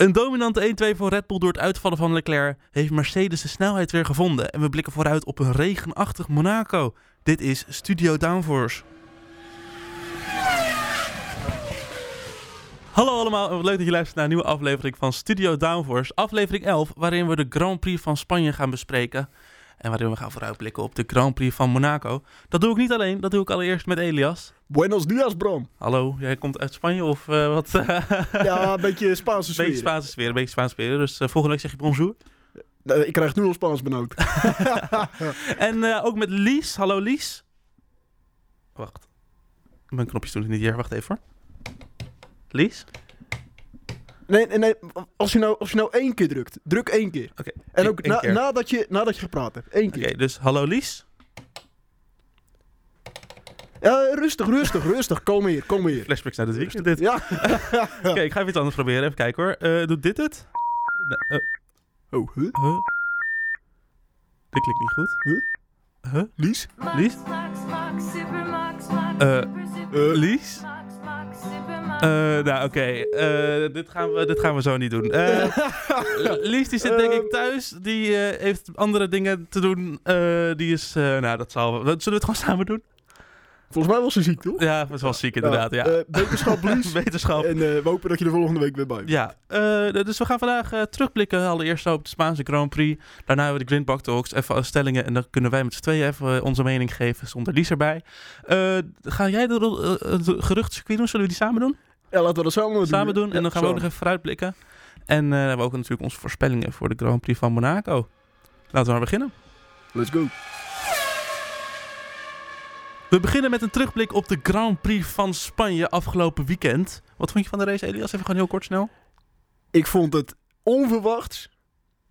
Een dominante 1-2 voor Red Bull door het uitvallen van Leclerc heeft Mercedes de snelheid weer gevonden. En we blikken vooruit op een regenachtig Monaco. Dit is Studio Downforce. Hallo allemaal en leuk dat je luistert naar een nieuwe aflevering van Studio Downforce. Aflevering 11, waarin we de Grand Prix van Spanje gaan bespreken. En waarin we gaan vooruitblikken op de Grand Prix van Monaco. Dat doe ik niet alleen, dat doe ik allereerst met Elias. Buenos dias, Bram. Hallo, jij komt uit Spanje of uh, wat? ja, een beetje Spaanse sfeer. Beetje Spaanse sfeer, een beetje Spaanse sfeer. Dus uh, volgende week zeg je bonjour. Uh, ik krijg nu al Spaans benauwd. en ook met Lies. Hallo Lies. Wacht. Mijn knopjes doen het niet hier. Wacht even hoor. Lies? Nee, nee, nee. Als je, nou, als je nou één keer drukt, druk één keer. Oké. Okay, en ook na, nadat, je, nadat je gepraat hebt. Eén keer. Oké, okay, dus hallo Lies. Ja, rustig, rustig, rustig. Kom hier, kom hier. Flashbacks naar het weekend dit. Ja. Oké, okay, ik ga even iets anders proberen. Even kijken hoor. Uh, doet dit het? Nee, uh. Oh, huh? huh? Dit klinkt niet goed. Huh? Huh? Lies? Lies? Uh, Lies? Uh, nou, oké. Okay. Uh, dit, gaan we, dit gaan we zo niet doen. Uh, Lies die zit denk ik thuis. Die heeft andere dingen te doen. die is... nou, dat zal... Zullen we het gewoon samen doen? Volgens mij was ze ziek, toch? Ja, ze was ziek inderdaad, ja. ja. wetenschap, Lies. wetenschap. En we hopen dat je de volgende week weer bij bent. Ja, dus we gaan vandaag terugblikken allereerst op de Spaanse Grand Prix. Daarna hebben we de Grindbak Talks, even stellingen. En dan kunnen wij met z'n tweeën even onze mening geven zonder Lies erbij. ga jij de, de geruchtcircuit doen? Zullen we die samen doen? Ja, laten we dat samen doen. Samen doen. En dan gaan we ook nog even vooruitblikken. En uh, we hebben ook natuurlijk onze voorspellingen voor de Grand Prix van Monaco. Laten we maar beginnen. Let's go. We beginnen met een terugblik op de Grand Prix van Spanje afgelopen weekend. Wat vond je van de race, Elias? Even gewoon heel kort snel. Ik vond het onverwachts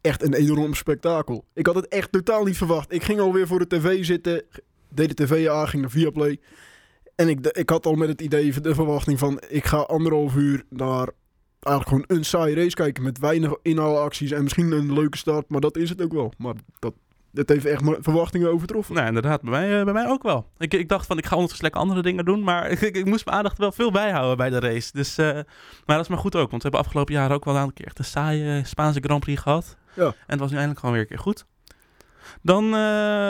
echt een enorm spektakel. Ik had het echt totaal niet verwacht. Ik ging alweer voor de tv zitten, deed de tv aan, ging naar Viaplay. En ik, ik had al met het idee, de verwachting van... ik ga anderhalf uur naar eigenlijk gewoon een saaie race kijken... met weinig inhaalacties en misschien een leuke start. Maar dat is het ook wel. Maar dat, dat heeft echt mijn verwachtingen overtroffen. Nou, inderdaad. Bij mij, bij mij ook wel. Ik, ik dacht van, ik ga ondertussen lekker andere dingen doen... maar ik, ik, moest mijn aandacht wel veel bijhouden bij de race. Dus, uh, maar dat is maar goed ook. Want we hebben afgelopen jaar ook wel een keer... echt een saaie Spaanse Grand Prix gehad. Ja. En het was nu eindelijk gewoon weer een keer goed. Dan uh,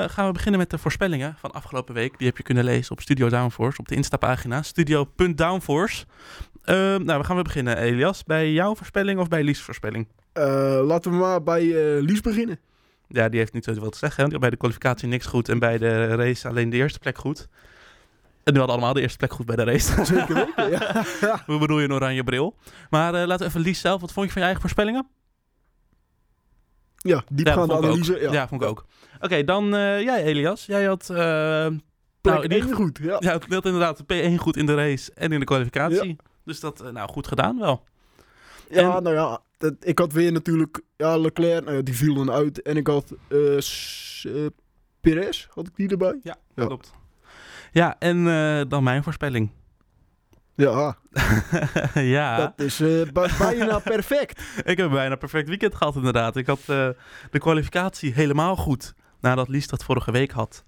gaan we beginnen met de voorspellingen van afgelopen week. Die heb je kunnen lezen op Studio Downforce, op de Insta-pagina studio.downforce. Uh, nou, we gaan we beginnen, Elias. Bij jouw voorspelling of bij Lies' voorspelling? Uh, laten we maar bij Lies beginnen. Ja, die heeft niet zoveel te zeggen. Hè? Bij de kwalificatie niks goed en bij de race alleen de eerste plek goed. En nu hadden allemaal de eerste plek goed bij de race. Zeker weten, ja. Hoe bedoel je een oranje bril? Maar laten we even Lies zelf. Wat vond je van je eigen voorspellingen? Ja, diepgaande ja, analyse. Ja. ja, vond ik ook. Oké, okay, dan uh, jij Elias. Jij had... Uh, nou, in goed, ja. Ja, had inderdaad P1 goed in de race en in de kwalificatie. Dus dat, uh, nou, goed gedaan wel. Ja, en, nou ja, dat, ik had weer natuurlijk... Ja, Leclerc, nou ja, die viel dan uit. En ik had Perez, had ik die erbij? Ja, ja. klopt. Ja, en dan mijn voorspelling. Ja. ja. Dat is uh, bijna perfect. ik heb bijna perfect weekend gehad, inderdaad. Ik had uh, de kwalificatie helemaal goed. Nadat Lies dat vorige week had.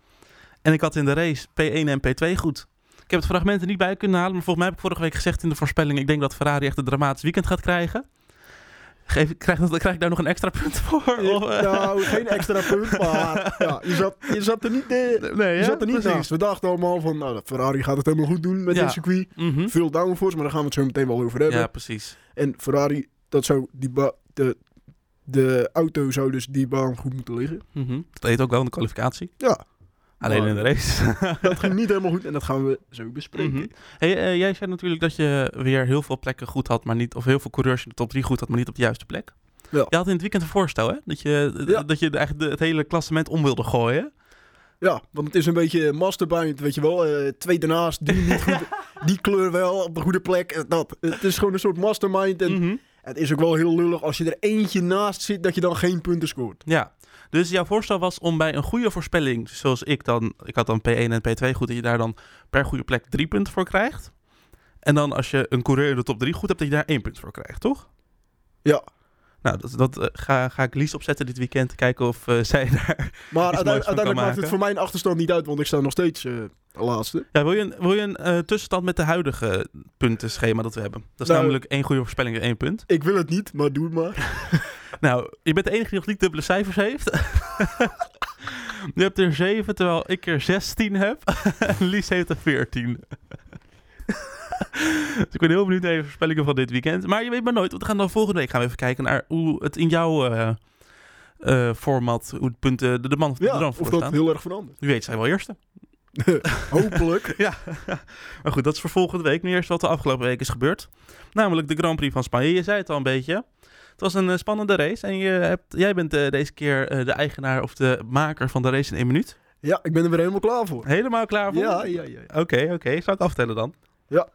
En ik had in de race P1 en P2 goed. Ik heb het fragment er niet bij kunnen halen. Maar volgens mij heb ik vorige week gezegd in de voorspelling. Ik denk dat Ferrari echt een dramatisch weekend gaat krijgen. Geef, krijg, krijg ik daar nog een extra punt voor? Of, uh... Nou, geen extra punt, maar ja, je, zat, je zat er niet, uh, nee, je zat er niet naast. We dachten allemaal van, nou, Ferrari gaat het helemaal goed doen met dit circuit. Mm -hmm. Veel downforce, maar daar gaan we het zo meteen wel over hebben. Ja, precies. En Ferrari, dat zou die de, de auto zou dus die baan goed moeten liggen. Mm -hmm. Dat deed ook wel in de kwalificatie. Ja. Alleen in de race. dat ging niet helemaal goed en dat gaan we zo bespreken. Mm -hmm. hey, uh, jij zei natuurlijk dat je weer heel veel plekken goed had, maar niet, of heel veel coureurs in de top 3 goed had, maar niet op de juiste plek. Ja. Je had in het weekend een voorstel, hè? Dat je, ja. dat je eigenlijk het hele klassement om wilde gooien. Ja, want het is een beetje masterbind, weet je wel. Uh, twee daarnaast, die niet goed, die kleur wel op de goede plek. Dat. Het is gewoon een soort mastermind. En mm -hmm. het is ook wel heel lullig als je er eentje naast zit, dat je dan geen punten scoort. Ja, dus jouw voorstel was om bij een goede voorspelling, zoals ik dan, ik had dan P1 en P2 goed, dat je daar dan per goede plek drie punten voor krijgt. En dan als je een coureur in de top 3 goed hebt, dat je daar één punt voor krijgt, toch? Ja. Nou, dat, dat eh, ga, ga ik Lies opzetten dit weekend. Kijken of eh, zij daar... Maar uiteindelijk, maakt het voor mijn achterstand niet uit, want ik sta nog steeds eh laatste. Ja, wil je een, wil je een tussenstand met de huidige puntenschema dat we hebben? Dat is Nou, namelijk één goede voorspelling en één punt. Ik wil het niet, maar doe het maar. Nou, je bent de enige die nog niet dubbele cijfers heeft. je hebt er 7, terwijl ik er 16 heb. en Lies heeft er 14. dus ik ben heel benieuwd naar je voorspellingen van dit weekend. Maar je weet maar nooit, want we gaan dan volgende week gaan we even kijken naar hoe het in jouw eh, eh, format, hoe het punten de, de man of de Ja, dram of voor dat staan. heel erg verandert. Wie weet zijn we wel eerste. Hopelijk. Ja, maar goed, dat is voor volgende week. Nu eerst wat de afgelopen week is gebeurd. Namelijk de Grand Prix van Spanje. Je zei het al een beetje. Het was een eh, spannende race. En je hebt, jij bent eh, deze keer eh, de eigenaar of de maker van de race in één minuut. Ja, ik ben er weer helemaal klaar voor. Helemaal klaar voor? Ja, ja, ja. Oké, oké. Zal ik aftellen dan? Ja.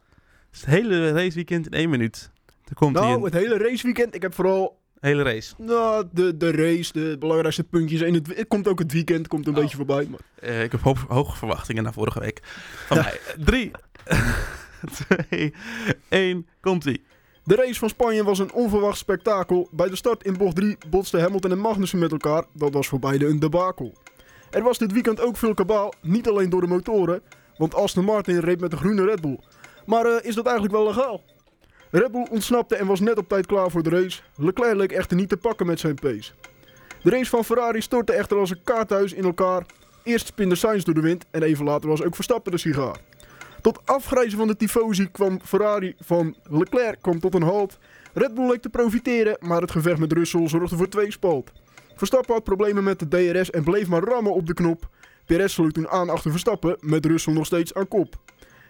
Dus het hele raceweekend in één minuut. Er komt Nou, het hele raceweekend. Ik heb vooral hele race. nou, de, de race, de belangrijkste puntjes. En het, het komt ook het weekend, komt een Oh. beetje voorbij. Maar ik heb hoge verwachtingen na vorige week. Van mij. Drie, twee, één. Komt-ie. De race van Spanje was een onverwacht spektakel. Bij de start in bocht 3 botsten Hamilton en Magnussen met elkaar. Dat was voor beide een debakel. Er was dit weekend ook veel kabaal, niet alleen door de motoren, want Aston Martin reed met de groene Red Bull. Maar eh, is dat eigenlijk wel legaal? Red Bull ontsnapte en was net op tijd klaar voor de race. Leclerc leek echter niet te pakken met zijn pace. De race van Ferrari stortte echter als een kaarthuis in elkaar. Eerst spinde Sainz door de wind en even later was ook Verstappen de sigaar. Tot afgrijzen van de tifosi kwam Ferrari van Leclerc kwam tot een halt. Red Bull leek te profiteren, maar het gevecht met Russell zorgde voor twee spalt. Verstappen had problemen met de DRS en bleef maar rammen op de knop. Perez sloot toen aan achter Verstappen, met Russell nog steeds aan kop.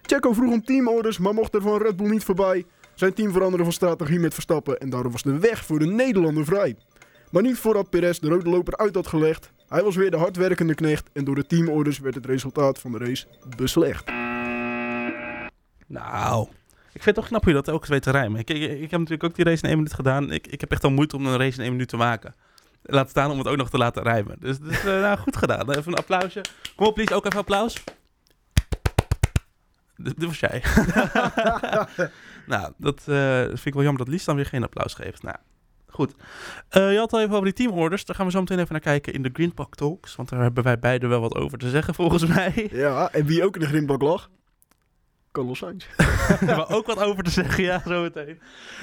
Checo vroeg om teamorders, maar mocht er van Red Bull niet voorbij. Zijn team veranderde van strategie met Verstappen en daardoor was de weg voor de Nederlander vrij. Maar niet voordat Perez de rode loper uit had gelegd. Hij was weer de hardwerkende knecht en door de teamorders werd het resultaat van de race beslecht. Nou, ik vind het toch knap hoe je dat ook weet te rijmen. Ik, ik, heb natuurlijk ook die race in één minuut gedaan. Ik, ik heb echt al moeite om een race in één minuut te maken. Laat staan om het ook nog te laten rijmen. Dus, dus eh, nou, goed gedaan. Even een applausje. Kom op, please. Ook even applaus. Dit, was jij. nou, dat eh, vind ik wel jammer dat Lies dan weer geen applaus geeft. Nou, goed. Eh, je had al even over die teamorders. Daar gaan we zo meteen even naar kijken in de Green Park Talks. Want daar hebben wij beiden wel wat over te zeggen, volgens mij. Ja, en wie ook in de grindbak lag? Carlos Sainz. Daar hebben we ook wat over te zeggen, ja, zo meteen.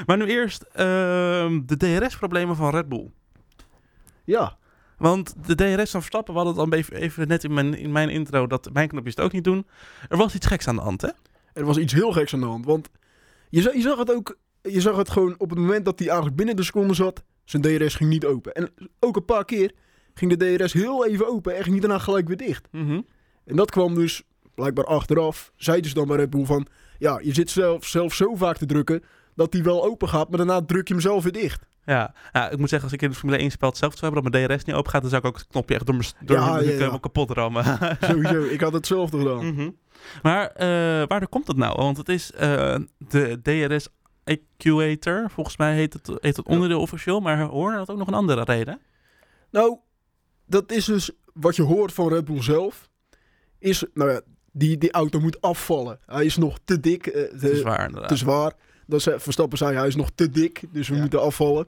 Maar nu eerst ehm, de DRS-problemen van Red Bull. Ja, Want de DRS van Verstappen, we hadden het al even, even net in mijn, in mijn intro, dat mijn knopjes het ook niet doen. Er was iets geks aan de hand, hè? er was iets heel geks aan de hand. Want je, je zag het ook, je zag het gewoon op het moment dat hij eigenlijk binnen de seconde zat. Zijn DRS ging niet open. En ook een paar keer ging de DRS heel even open en ging daarna gelijk weer dicht. Mhm. En dat kwam dus blijkbaar achteraf. Zeiden ze dan bij Red Bull van... Ja, je zit zelf, zelf zo vaak te drukken dat die wel open gaat, maar daarna druk je hem zelf weer dicht. Ja. ik moet zeggen, als ik in de Formule 1 spel zelf zou hebben, dat mijn DRS niet open gaat, dan zou ik ook het knopje echt door mijn, door Ja, mijn ja, kapot rammen. Sowieso, ik had hetzelfde gedaan. Mhm. Maar eh waardoor komt dat nou? Want het is eh, de DRS Actuator, volgens mij heet het, heet het onderdeel officieel, maar hoorde dat ook nog een andere reden? Nou, dat is dus wat je hoort van Red Bull zelf. Is, nou ja, die, die auto moet afvallen. Hij is nog te dik, eh, te, waar, inderdaad. te zwaar. Dat ze, Verstappen zei, hij is nog te dik, dus we Ja. moeten afvallen.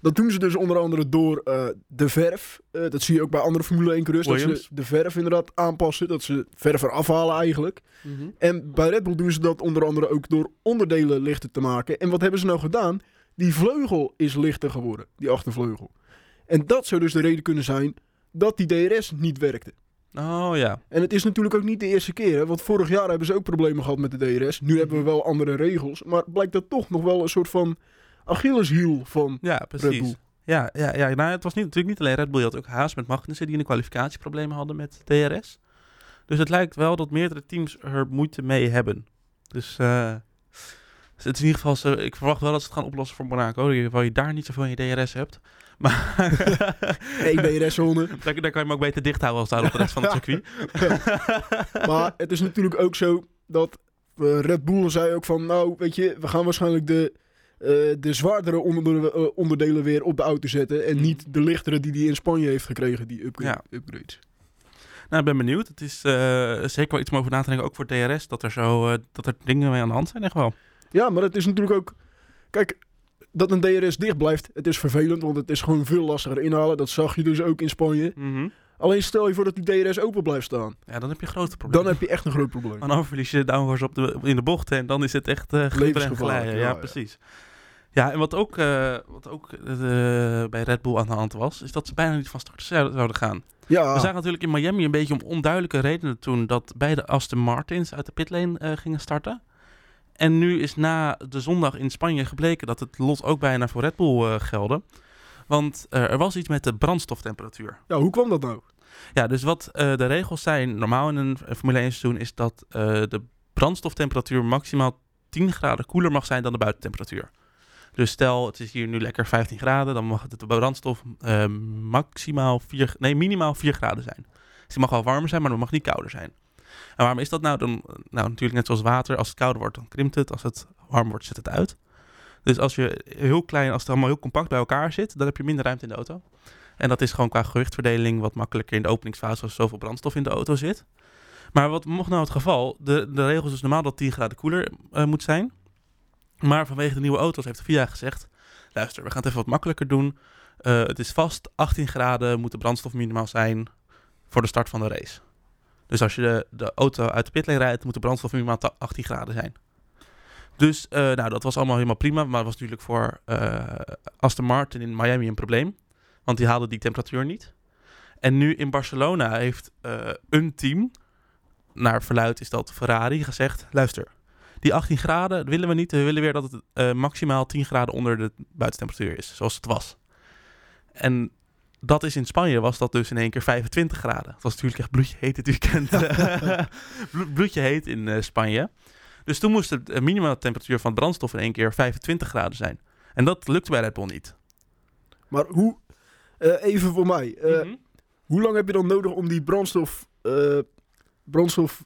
Dat doen ze dus onder andere door eh, de verf. Eh, dat zie je ook bij andere Formule 1 coureurs. Dat ze de verf inderdaad aanpassen. Dat ze verf eraf halen eigenlijk. Mhm. En bij Red Bull doen ze dat onder andere ook door onderdelen lichter te maken. En wat hebben ze nou gedaan? Die vleugel is lichter geworden, die achtervleugel. En dat zou dus de reden kunnen zijn dat die DRS niet werkte. Oh ja. En het is natuurlijk ook niet de eerste keer, hè, want vorig jaar hebben ze ook problemen gehad met de DRS. Nu hebben we wel andere regels, maar blijkt dat toch nog wel een soort van Achilleshiel van Ja, Red precies. Bull. Ja, ja, ja nou, het was niet, natuurlijk niet alleen Red Bull. Je had ook Haas met Magnussen die in de kwalificatie problemen hadden met DRS. Dus het lijkt wel dat meerdere teams er moeite mee hebben. Dus eh, dus het is in ieder geval, ik verwacht wel dat ze het gaan oplossen voor Monaco. Geval je daar niet zoveel in je DRS hebt. Maar Eén DRS-zone. daar, daar kan je hem ook beter dicht houden als daar op de rest van het circuit. Maar het is natuurlijk ook zo dat eh, Red Bull zei ook van, nou weet je, we gaan waarschijnlijk de, eh, de zwaardere onder- eh, onderdelen weer op de auto zetten. En Mhm. niet de lichtere die hij in Spanje heeft gekregen, die upgrade, upgrades. Nou, ik ben benieuwd. Het is zeker wel iets om over na te denken, ook voor DRS, dat er zo, dat er dingen mee aan de hand zijn, echt wel. Ja, maar het is natuurlijk ook... Kijk, dat een DRS dicht blijft. Het is vervelend, want het is gewoon veel lastiger inhalen. Dat zag je dus ook in Spanje. Mhm. Alleen stel je voor dat die DRS open blijft staan. Ja, dan heb je grote problemen. Dan heb je echt een groot probleem. En dan verlies je downforce op de, in de bocht en dan is het echt glijden. ja, Ja, precies. Ja, en wat ook, eh, wat ook eh, bij Red Bull aan de hand was, is dat ze bijna niet van start zou- zouden gaan. Ja, We zagen natuurlijk in Miami een beetje om onduidelijke redenen toen dat beide Aston Martins uit de pitlane gingen starten. En nu is na de zondag in Spanje gebleken dat het lot ook bijna voor Red Bull eh gelde. Want eh, er was iets met de brandstoftemperatuur. ja, hoe kwam dat nou? Ja, dus wat eh, de regels zijn normaal in een Formule 1 seizoen is dat de brandstoftemperatuur maximaal 10 graden koeler mag zijn dan de buitentemperatuur. Dus stel het is hier nu lekker 15 graden, dan mag het de brandstof maximaal 4, nee, minimaal 4 graden zijn. Dus die mag wel warmer zijn, maar het mag niet kouder zijn. En waarom is dat nou? Dan, nou, natuurlijk net zoals water. Als het kouder wordt, dan krimpt het. Als het warm wordt, zet het uit. Dus als je heel klein, als het allemaal heel compact bij elkaar zit, dan heb je minder ruimte in de auto. En dat is gewoon qua gewichtverdeling wat makkelijker in de openingsfase als zoveel brandstof in de auto zit. Maar wat mocht nou het geval? De, de regels is normaal dat 10 graden koeler eh, moet zijn. Maar vanwege de nieuwe auto's heeft de FIA gezegd: luister, we gaan het even wat makkelijker doen. Eh, het is vast 18 graden moet de brandstof minimaal zijn voor de start van de race. Dus als je de, de auto uit de pitlane rijdt, moet de brandstof minimaal ta- 18 graden zijn. Dus eh, nou, dat was allemaal helemaal prima. Maar was natuurlijk voor eh, Aston Martin in Miami een probleem. Want die haalden die temperatuur niet. En nu in Barcelona heeft eh, een team, naar verluid is dat Ferrari, gezegd: luister, die 18 graden willen we niet. We willen weer dat het maximaal 10 graden onder de buitentemperatuur is, zoals het was. En dat is in Spanje, was dat dus in één keer 25 graden. Het was natuurlijk echt bloedje heet dit weekend. Blo- bloedje heet in eh, Spanje. Dus toen moest de eh, minimale temperatuur van brandstof in één keer 25 graden zijn. En dat lukte bij Red Bull niet. Maar hoe, eh, even voor mij, eh, Mhm. hoe lang heb je dan nodig om die brandstof, eh, brandstof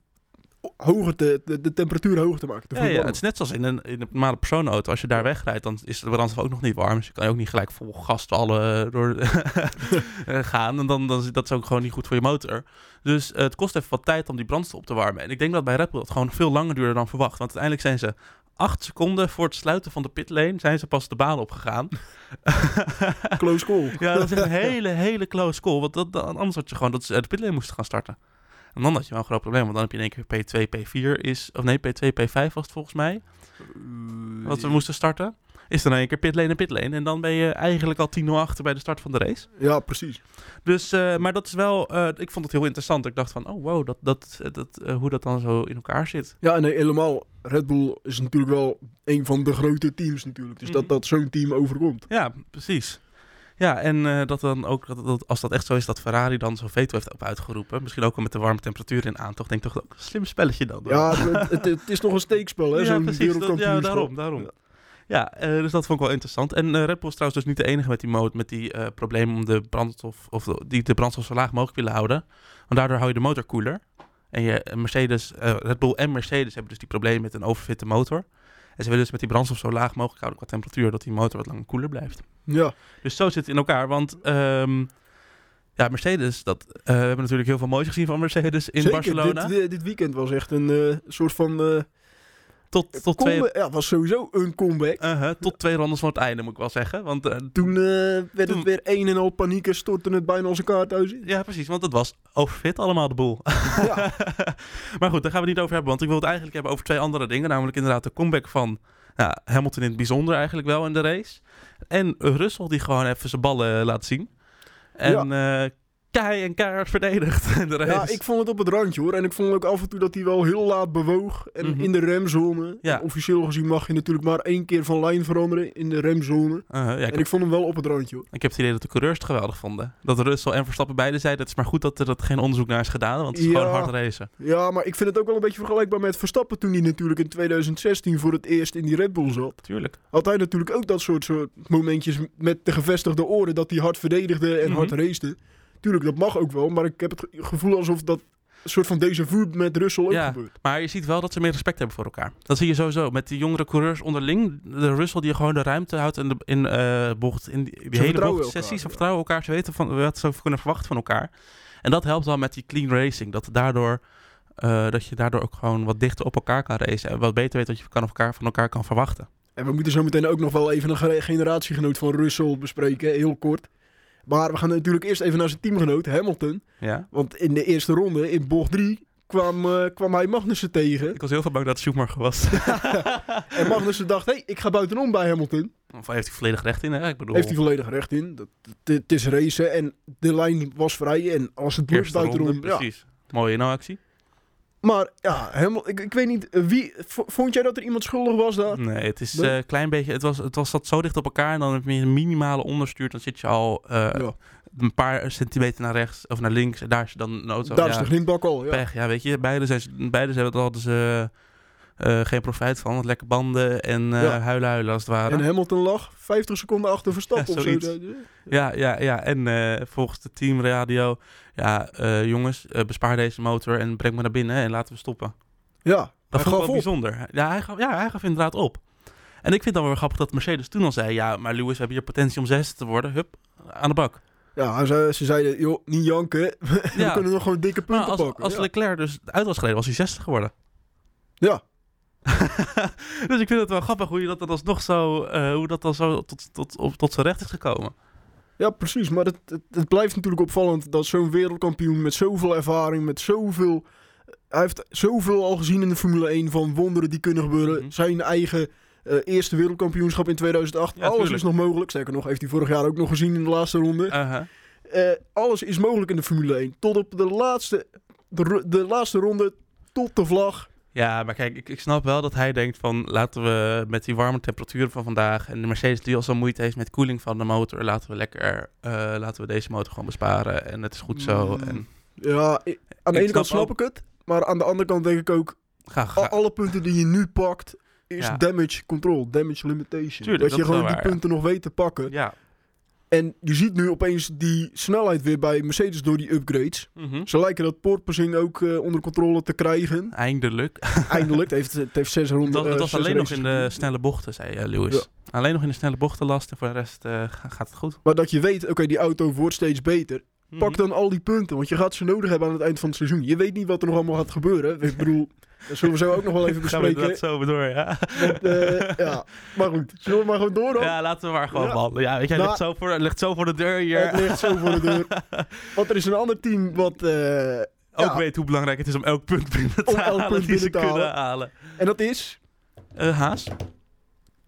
hoger te, de, de temperatuur hoger te maken? Te Ja, ja, het is net zoals in een, in een normale personenauto. Als je daar wegrijdt, dan is de brandstof ook nog niet warm. Dus je kan ook niet gelijk vol gas alle door eh, gaan. En dan, dan is dat is ook gewoon niet goed voor je motor. Dus eh, het kost even wat tijd om die brandstof op te warmen. En ik denk dat bij Red Bull het gewoon veel langer duurde dan verwacht. Want uiteindelijk zijn ze acht seconden voor het sluiten van de pitlane... zijn ze pas de baan opgegaan. Close call. ja, dat is een hele, hele close call. Want dat, anders had je gewoon dat ze uit de pitlane moesten gaan starten. En dan had je wel een groot probleem. Want dan heb je in één keer P2, P4 is... Of nee, P2, P5 was het volgens mij. wat we moesten starten, is dan in één keer pitlane en pitlane. En dan ben je eigenlijk al 10-0 achter bij de start van de race. Ja, precies. Dus, eh, maar dat is wel, eh, ik vond het heel interessant. Ik dacht van, oh wow, dat, dat, dat, eh, hoe dat dan zo in elkaar zit. Ja, nee, helemaal. Red Bull is natuurlijk wel een van de grote teams natuurlijk. Dus Mhm. dat dat zo'n team overkomt. Ja, precies. Ja, en eh, dat dan ook, dat, dat, als dat echt zo is, dat Ferrari dan zo'n veto heeft op uitgeroepen. Misschien ook wel met de warme temperatuur in aantocht. Denk toch ook een slim spelletje dan. Ja, het, het, het is nog een steekspel, hè? Ja, Zo'n precies. Dat- ja, daarom, daarom. Ja. Ja, eh, dus dat vond ik wel interessant. En eh, Red Bull is trouwens dus niet de enige met die, mo- met die problemen om de brandstof, of de, die de brandstof zo laag mogelijk willen houden. Want daardoor hou je de motor koeler. En je Mercedes, Red Bull en Mercedes hebben dus die probleem met een overfitte motor. En ze willen dus met die brandstof zo laag mogelijk houden qua temperatuur, dat die motor wat langer koeler blijft. Ja, Dus zo zit het in elkaar, want ehm, ja, Mercedes, dat, eh, we hebben natuurlijk heel veel moois gezien van Mercedes in zeker. Barcelona. Dit, dit, dit weekend was echt een eh, soort van... eh tot, tot, twee, Ja, was sowieso een comeback. uh-huh, tot twee rondes van het einde, moet ik wel zeggen. Want eh, Toen eh, werd Toen- het weer een en al paniek en stortte het bijna als een kaarthuis in. Ja, precies, want het was overfit allemaal de boel. Ja. maar goed, daar gaan we het niet over hebben, want ik wil het eigenlijk hebben over twee andere dingen. Namelijk inderdaad de comeback van ja, Hamilton in het bijzonder eigenlijk wel in de race. En Russell die gewoon even zijn ballen laat zien. En eh kei en keihard verdedigd de race. Ja, ik vond het op het randje hoor. En ik vond ook af en toe dat hij wel heel laat bewoog. En Mhm. in de remzone. Ja. Officieel gezien mag je natuurlijk maar één keer van lijn veranderen in de remzone. Uh-huh, ja, ik, En heb, ik vond hem wel op het randje hoor. ik heb het idee dat de coureurs het geweldig vonden. Dat Russell en Verstappen beide zeiden, het is maar goed dat er dat geen onderzoek naar is gedaan, want het is Ja. gewoon hard racen. Ja, maar ik vind het ook wel een beetje vergelijkbaar met Verstappen toen hij natuurlijk in 2016 voor het eerst in die Red Bull zat. Tuurlijk. Had hij natuurlijk ook dat soort, soort momentjes met de gevestigde oren dat hij hard verdedigde en Mhm. hard racete. Tuurlijk, dat mag ook wel, maar ik heb het ge- gevoel alsof dat een soort van deze vu met Russell ook Ja. gebeurt. Maar je ziet wel dat ze meer respect hebben voor elkaar. Dat zie je sowieso. Met die jongere coureurs onderling. De Russell die gewoon de ruimte houdt in, de, in eh, bocht. In die, die hele Ze ja. vertrouwen elkaar. Ze weten van, wat ze kunnen verwachten van elkaar. En dat helpt wel met die clean racing. Dat, daardoor, eh, dat je daardoor ook gewoon wat dichter op elkaar kan racen. En wat beter weet wat je kan of elkaar, van elkaar kan verwachten. En we moeten zo meteen ook nog wel even een ge- generatiegenoot van Russell bespreken, heel kort. Maar we gaan natuurlijk eerst even naar zijn teamgenoot, Hamilton. Ja. Want in de eerste ronde, in bocht 3, kwam, eh, kwam hij Magnussen tegen. Ik was heel veel bang dat het Schumacher was. En Magnussen dacht, hé, hey, ik ga buitenom bij Hamilton. of heeft hij volledig recht in, hè? Ik bedoel... Heeft hij volledig recht in. Dat- Het is racen en de lijn was vrij. En als het ronde, buitenom... Ja. precies. Mooie no-actie. Maar ja, helemaal, ik, ik weet niet, eh, wie, vond jij dat er iemand schuldig was daar? Nee, het is een klein beetje... Het was, het was zat zo dicht op elkaar en dan heb je een minimale onderstuur. Dan zit je al eh, ja. een paar centimeter naar rechts of naar links. En daar is je dan een auto. daar ja, is de grindbak al. Ja. pech. Ja, weet je, beide, zijn, beide hebben, hadden ze eh, geen profijt van. Want lekke banden en Ja. huilen huilen als het ware. En Hamilton lag 50 seconden achter Verstappen Ja, of zo. Ja, ja, ja. En eh, volgens de teamradio, ja, jongens, bespaar deze motor en breng me naar binnen en laten we stoppen. Ja, Dat vond ik wel bijzonder. Ja hij, gaf, ja, hij gaf inderdaad op. En ik vind dan wel grappig dat Mercedes toen al zei, ja, maar Lewis, we hebben hier potentie om zesde te worden. Hup, aan de bak. Ja, ze zeiden, joh, niet janken. we Ja. kunnen nog gewoon dikke punten als, pakken. als. Leclerc dus uit was gereden, was hij 60 geworden. ja, dus ik vind het wel grappig hoe je dat dan alsnog zo, eh, hoe dat dan zo tot, tot, op, tot zijn recht is gekomen. ja, precies. Maar het, het, het blijft natuurlijk opvallend dat zo'n wereldkampioen met zoveel ervaring, met zoveel... Hij heeft zoveel al gezien in de Formule 1 van wonderen die kunnen gebeuren. Mhm. Zijn eigen eh, eerste wereldkampioenschap in 2008. Ja, alles tuurlijk. is nog mogelijk. Sterker nog, heeft hij vorig jaar ook nog gezien in de laatste ronde. Uh-huh. Eh, alles is mogelijk in de Formule 1. Tot op de laatste, de laatste ronde, tot de vlag. Ja, maar kijk, ik, ik snap wel dat hij denkt van laten we met die warme temperaturen van vandaag en de Mercedes die al zo moeite heeft met koeling van de motor, laten we lekker, eh, laten we deze motor gewoon besparen en het is goed zo. Mm. En Ja, aan de ene kant snap ik het. Maar aan de andere kant denk ik ook, ga, ga. alle punten die je nu pakt, is Ja. damage control, damage limitation. Tuurlijk, dat dat je gewoon wel die ja. punten nog weet te pakken. Ja. En je ziet nu opeens die snelheid weer bij Mercedes door die upgrades. Mhm. Ze lijken dat porpoising ook eh, onder controle te krijgen. Eindelijk. Eindelijk. Het heeft, het heeft zes ronden. Dat, dat eh, was alleen nog in de snelle bochten, zei eh, Lewis. Ja. Alleen nog in de snelle bochten last en voor de rest eh, ga- gaat het goed. Maar dat je weet, oké, die auto wordt steeds beter. Pak Mhm. dan al die punten, want je gaat ze nodig hebben aan het eind van het seizoen. Je weet niet wat er nog allemaal gaat gebeuren. Ik bedoel, dat zullen we zo ook nog wel even bespreken. inderdaad zo door, ja. Want, eh, ja, maar goed, zullen we maar gewoon door dan? Ja, laten we maar gewoon Ja. weet je, Nou, ligt, zo voor, ligt zo voor de deur hier. Het ligt zo voor de deur. Want er is een ander team wat... eh, Ook ja, weet hoe belangrijk het is om elk punt binnen te Om elk halen punt die ze binnen te kunnen halen. en dat is... Eh, Haas?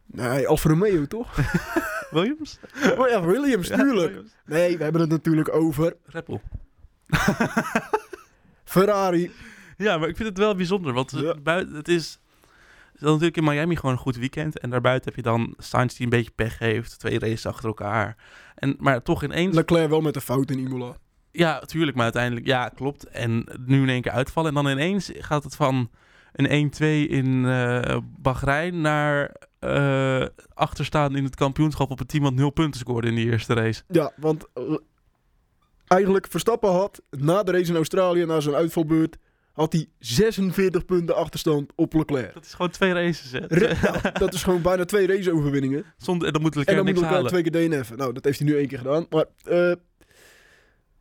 Nee, Alfa Romeo toch? Williams? oh ja, Williams, tuurlijk. Williams. Nee, we hebben het natuurlijk over Red Bull. Ferrari. Ja, maar ik vind het wel bijzonder, want Ja. buiten, het is... Het dan natuurlijk in Miami gewoon een goed weekend. En daarbuiten heb je dan Sainz die een beetje pech heeft. Twee races achter elkaar. En, maar toch ineens... Leclerc wel met de fout in Imola. Ja, tuurlijk, maar uiteindelijk, ja, klopt. En nu in één keer uitvallen. En dan ineens gaat het van een 1-2 in eh Bahrein naar eh, achterstaan in het kampioenschap op een team wat nul punten scoorde in die eerste race. Ja, want eh, eigenlijk Verstappen had na de race in Australië, na zijn uitvalbeurt, had hij 46 punten achterstand op Leclerc. Dat is gewoon twee races, hè. Re- nou, dat is gewoon bijna twee raceoverwinningen. Zonder, en dan moet En Leclerc dan moet Leclerc twee keer DNF'en. Nou, dat heeft hij nu één keer gedaan. Maar eh,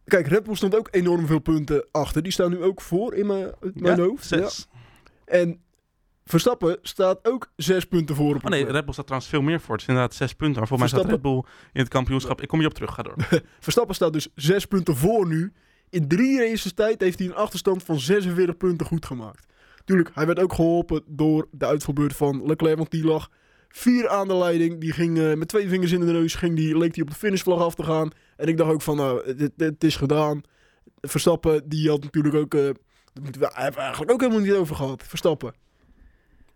kijk, Red Bull stond ook enorm veel punten achter. Die staan nu ook voor in mijn, mijn Ja, hoofd. Ja. zes. En Verstappen staat ook zes punten voor op Oh nee. Red Bull staat trouwens veel meer voor. Het is inderdaad zes punten. Maar volgens mij staat Red Bull in het kampioenschap. Ik kom je op terug, ga door. Verstappen staat dus zes punten voor nu. In drie races tijd heeft hij een achterstand van 46 punten goed gemaakt. Tuurlijk, hij werd ook geholpen door de uitvalbeurt van Leclerc, want die lag vier aan de leiding. Die ging eh, met twee vingers in de neus, ging die, leek hij op de finishvlag af te gaan. En ik dacht ook van, nou, dit, dit is gedaan. Verstappen, die had natuurlijk ook, eh dat moeten we eigenlijk ook helemaal niet over gehad. Verstappen.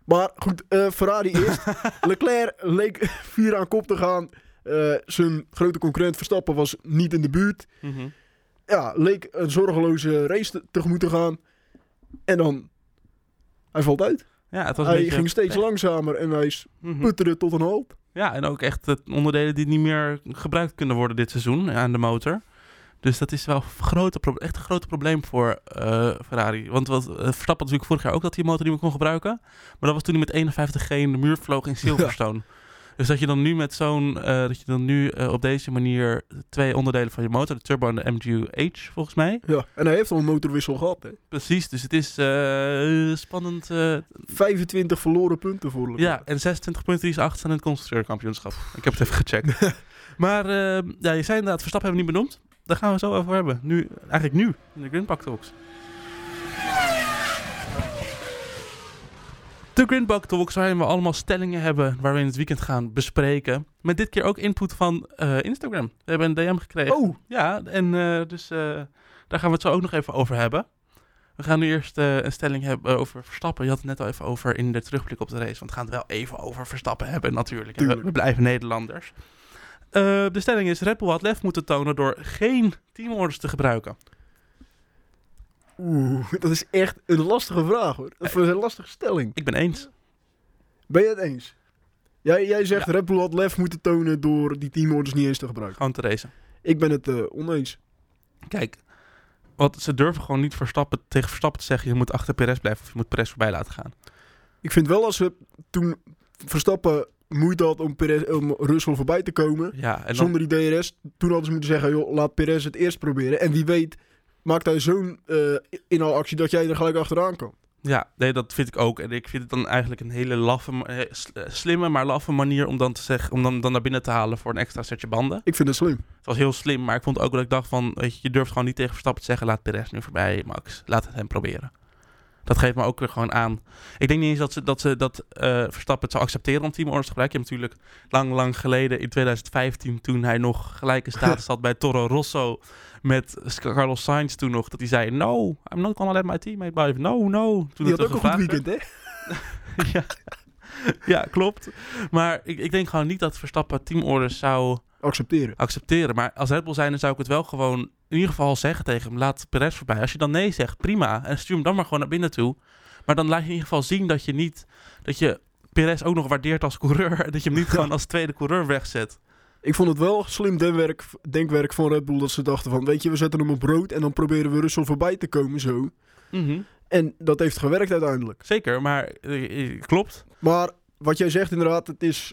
Maar goed, eh, Ferrari eerst. Leclerc leek vier aan kop te gaan. Zijn grote concurrent Verstappen was niet in de buurt. Mhm. Ja, leek een zorgeloze race te- tegemoet te gaan. En dan, hij valt uit. Ja, het was Hij beetje ging steeds langzamer en hij Mhm. putterde tot een halt. Ja, en ook echt het onderdelen die niet meer gebruikt kunnen worden dit seizoen aan de motor. Dus dat is wel grote echt een groot probleem voor eh, Ferrari. Want wat, eh, Verstappen natuurlijk vorig jaar ook dat hij motor niet meer kon gebruiken. Maar dat was toen hij met 51G in de muur vloog in Silverstone. Dus dat je dan nu met zo'n, eh, dat je dan nu eh, op deze manier twee onderdelen van je motor, de turbo en de MGU-H volgens mij. Ja, en hij heeft al een motorwissel gehad, hè. Precies, dus het is eh, spannend. eh, 25 verloren punten voor ja, en 26 punten die is achter in het constructeurkampioenschap. Ik heb het even gecheckt. maar ja, je zei inderdaad, Verstappen hebben we niet benoemd. Daar gaan we zo over hebben. Nu, eigenlijk nu, in de Grindbak Talks. De Grindbak Talks, waarin we allemaal stellingen hebben waar we in het weekend gaan bespreken. Met dit keer ook input van eh, Instagram. We hebben een DM gekregen. Oh, Ja, en eh, dus eh, daar gaan we het zo ook nog even over hebben. We gaan nu eerst een stelling hebben over Verstappen. Je had het net al even over in de terugblik op de race. Want we gaan het wel even over Verstappen hebben natuurlijk. We, we blijven Nederlanders. De stelling is, Red Bull had lef moeten tonen door geen teamorders te gebruiken. Oeh, dat is echt een lastige vraag, hoor. Dat is een lastige stelling. Ik ben eens. Ben je het eens? Jij, jij zegt Red Bull had lef moeten tonen door die teamorders niet eens te gebruiken. Gewoon te racen. Ik ben het eh, oneens. Kijk, want ze durven gewoon niet Verstappen, tegen Verstappen te zeggen... je moet achter Perez blijven of je moet Perez voorbij laten gaan. Ik vind wel als we toen Verstappen moeite had om, Perez, om Russell voorbij te komen... Ja, en dan, zonder die DRS, toen hadden ze moeten zeggen... joh, laat Perez het eerst proberen. En wie weet maakt hij zo'n eh inhaalactie dat jij er gelijk achteraan kan. Ja, nee, dat vind ik ook. En ik vind het dan eigenlijk een hele laffe, eh, eh, slimme, maar laffe manier om dan te zeggen, om dan, dan naar binnen te halen voor een extra setje banden. Ik vind het slim. Het was heel slim, maar ik vond ook dat ik dacht van, weet je, je durft gewoon niet tegen Verstappen te zeggen, laat Perez nu voorbij, Max. Laat het hem proberen. Dat geeft me ook weer gewoon aan. Ik denk niet eens dat, ze, dat, ze, dat eh, Verstappen het zou accepteren om teamorders te gebruiken. Je hebt natuurlijk lang, lang geleden, in 2015, toen hij nog gelijke status had bij Toro Rosso met Carlos Sainz toen nog, dat hij zei, no, I'm not gonna let my teammate blijven. No, no. Toen Die had ook een goed weekend, hè? ja. ja, klopt. Maar ik, ik denk gewoon niet dat Verstappen teamorders zou Accepteren. accepteren. Maar als Red Bull zijn, dan zou ik het wel gewoon in ieder geval zeggen tegen hem. Laat Perez voorbij. Als je dan nee zegt, prima. En stuur hem dan maar gewoon naar binnen toe. Maar dan laat je in ieder geval zien dat je niet... Dat je Perez ook nog waardeert als coureur. En dat je hem niet gewoon als tweede coureur wegzet. Ik vond het wel slim denkwerk, denkwerk van Red Bull dat ze dachten van... weet je, we zetten hem op brood en dan proberen we Russell voorbij te komen zo. Mhm. En dat heeft gewerkt uiteindelijk. Zeker, maar eh, eh, klopt. Maar wat jij zegt inderdaad, het is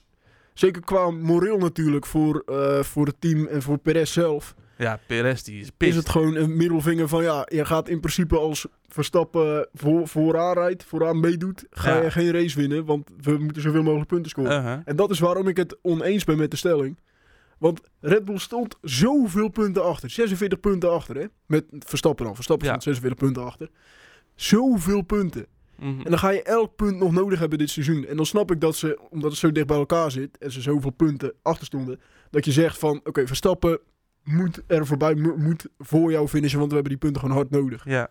zeker qua moreel natuurlijk voor, eh, voor het team en voor Perez zelf... Ja, Perez die is is het gewoon een middelvinger van ja, je gaat in principe als Verstappen voor, vooraan rijdt, vooraan meedoet, ga Ja. je geen race winnen, want we moeten zoveel mogelijk punten scoren. Uh-huh. En dat is waarom ik het oneens ben met de stelling. Want Red Bull stond zoveel punten achter. 46 punten achter, hè? Met Verstappen dan. Verstappen Ja. stond 46 punten achter. Zoveel punten. Mhm. En dan ga je elk punt nog nodig hebben dit seizoen. En dan snap ik dat ze, omdat het zo dicht bij elkaar zit... en ze zoveel punten achter stonden... dat je zegt van, oké, Verstappen moet er voorbij, mo- moet voor jou finishen... want we hebben die punten gewoon hard nodig. Ja.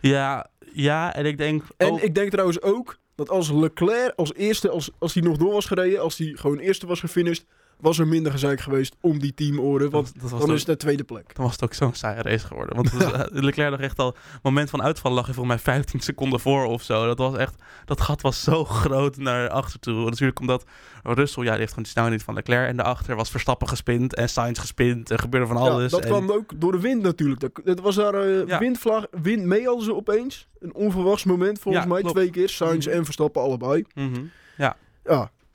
Ja, ja, en ik denk... En ik denk trouwens ook dat als Leclerc als eerste, als, als hij nog door was gereden... als hij gewoon eerste was gefinished... was er minder gezeik geweest om die teamoren. Want dat, dat was dan is het de tweede plek. Dan was het ook zo'n saaie race geworden. Want het was, eh, Leclerc lag echt al... moment van uitval lag er volgens mij 15 seconden voor of zo. Dat was echt... Dat gat was zo groot naar achter toe. Natuurlijk omdat Russell... Ja, die heeft gewoon die snelheid van Leclerc. En daarachter was Verstappen gespind en Sainz gespind. Er gebeurde van alles. ja, dat en- kwam ook door de wind natuurlijk. Dat, het was daar eh, Ja. windvlaag, wind mee hadden ze opeens. Een onverwachts moment volgens Ja, mij. klopt. Twee keer. Sainz Mhm. en Verstappen allebei. Mhm. Ja,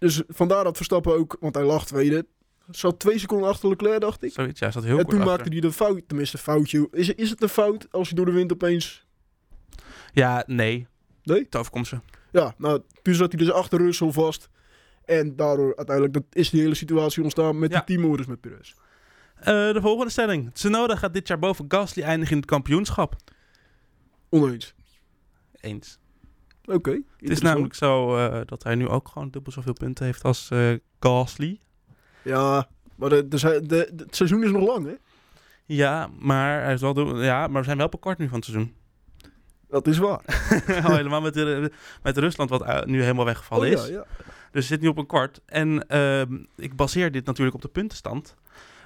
dus vandaar dat Verstappen ook, want hij lag tweede. Zat twee seconden achter Leclerc, dacht ik. Zoiets, ja, zat heel en kort toen achter. maakte hij de fout, tenminste foutje. Is, is het een fout als je door de wind opeens... Ja, nee. Nee? Het overkomt ze. Ja, nou, toen zat hij dus achter Russell vast. En daardoor uiteindelijk dat is die hele situatie ontstaan met Ja. die teamorders met Perez. Eh, de volgende stelling. Tsunoda gaat dit jaar boven Gasly eindigen in het kampioenschap. Oneens. Eens. Oké. Het is namelijk zo eh, dat hij nu ook gewoon dubbel zoveel punten heeft als eh, Gasly. Ja, maar de, de, de, de- het seizoen is nog lang, hè? Ja, maar hij is wel ja, maar we zijn wel op een kwart nu van het seizoen. Dat is waar. Al helemaal met, de, met Rusland, wat eh, nu helemaal weggevallen Oh, is. ja, ja. Dus zit nu op een kwart. En ehm, ik baseer dit natuurlijk op de puntenstand.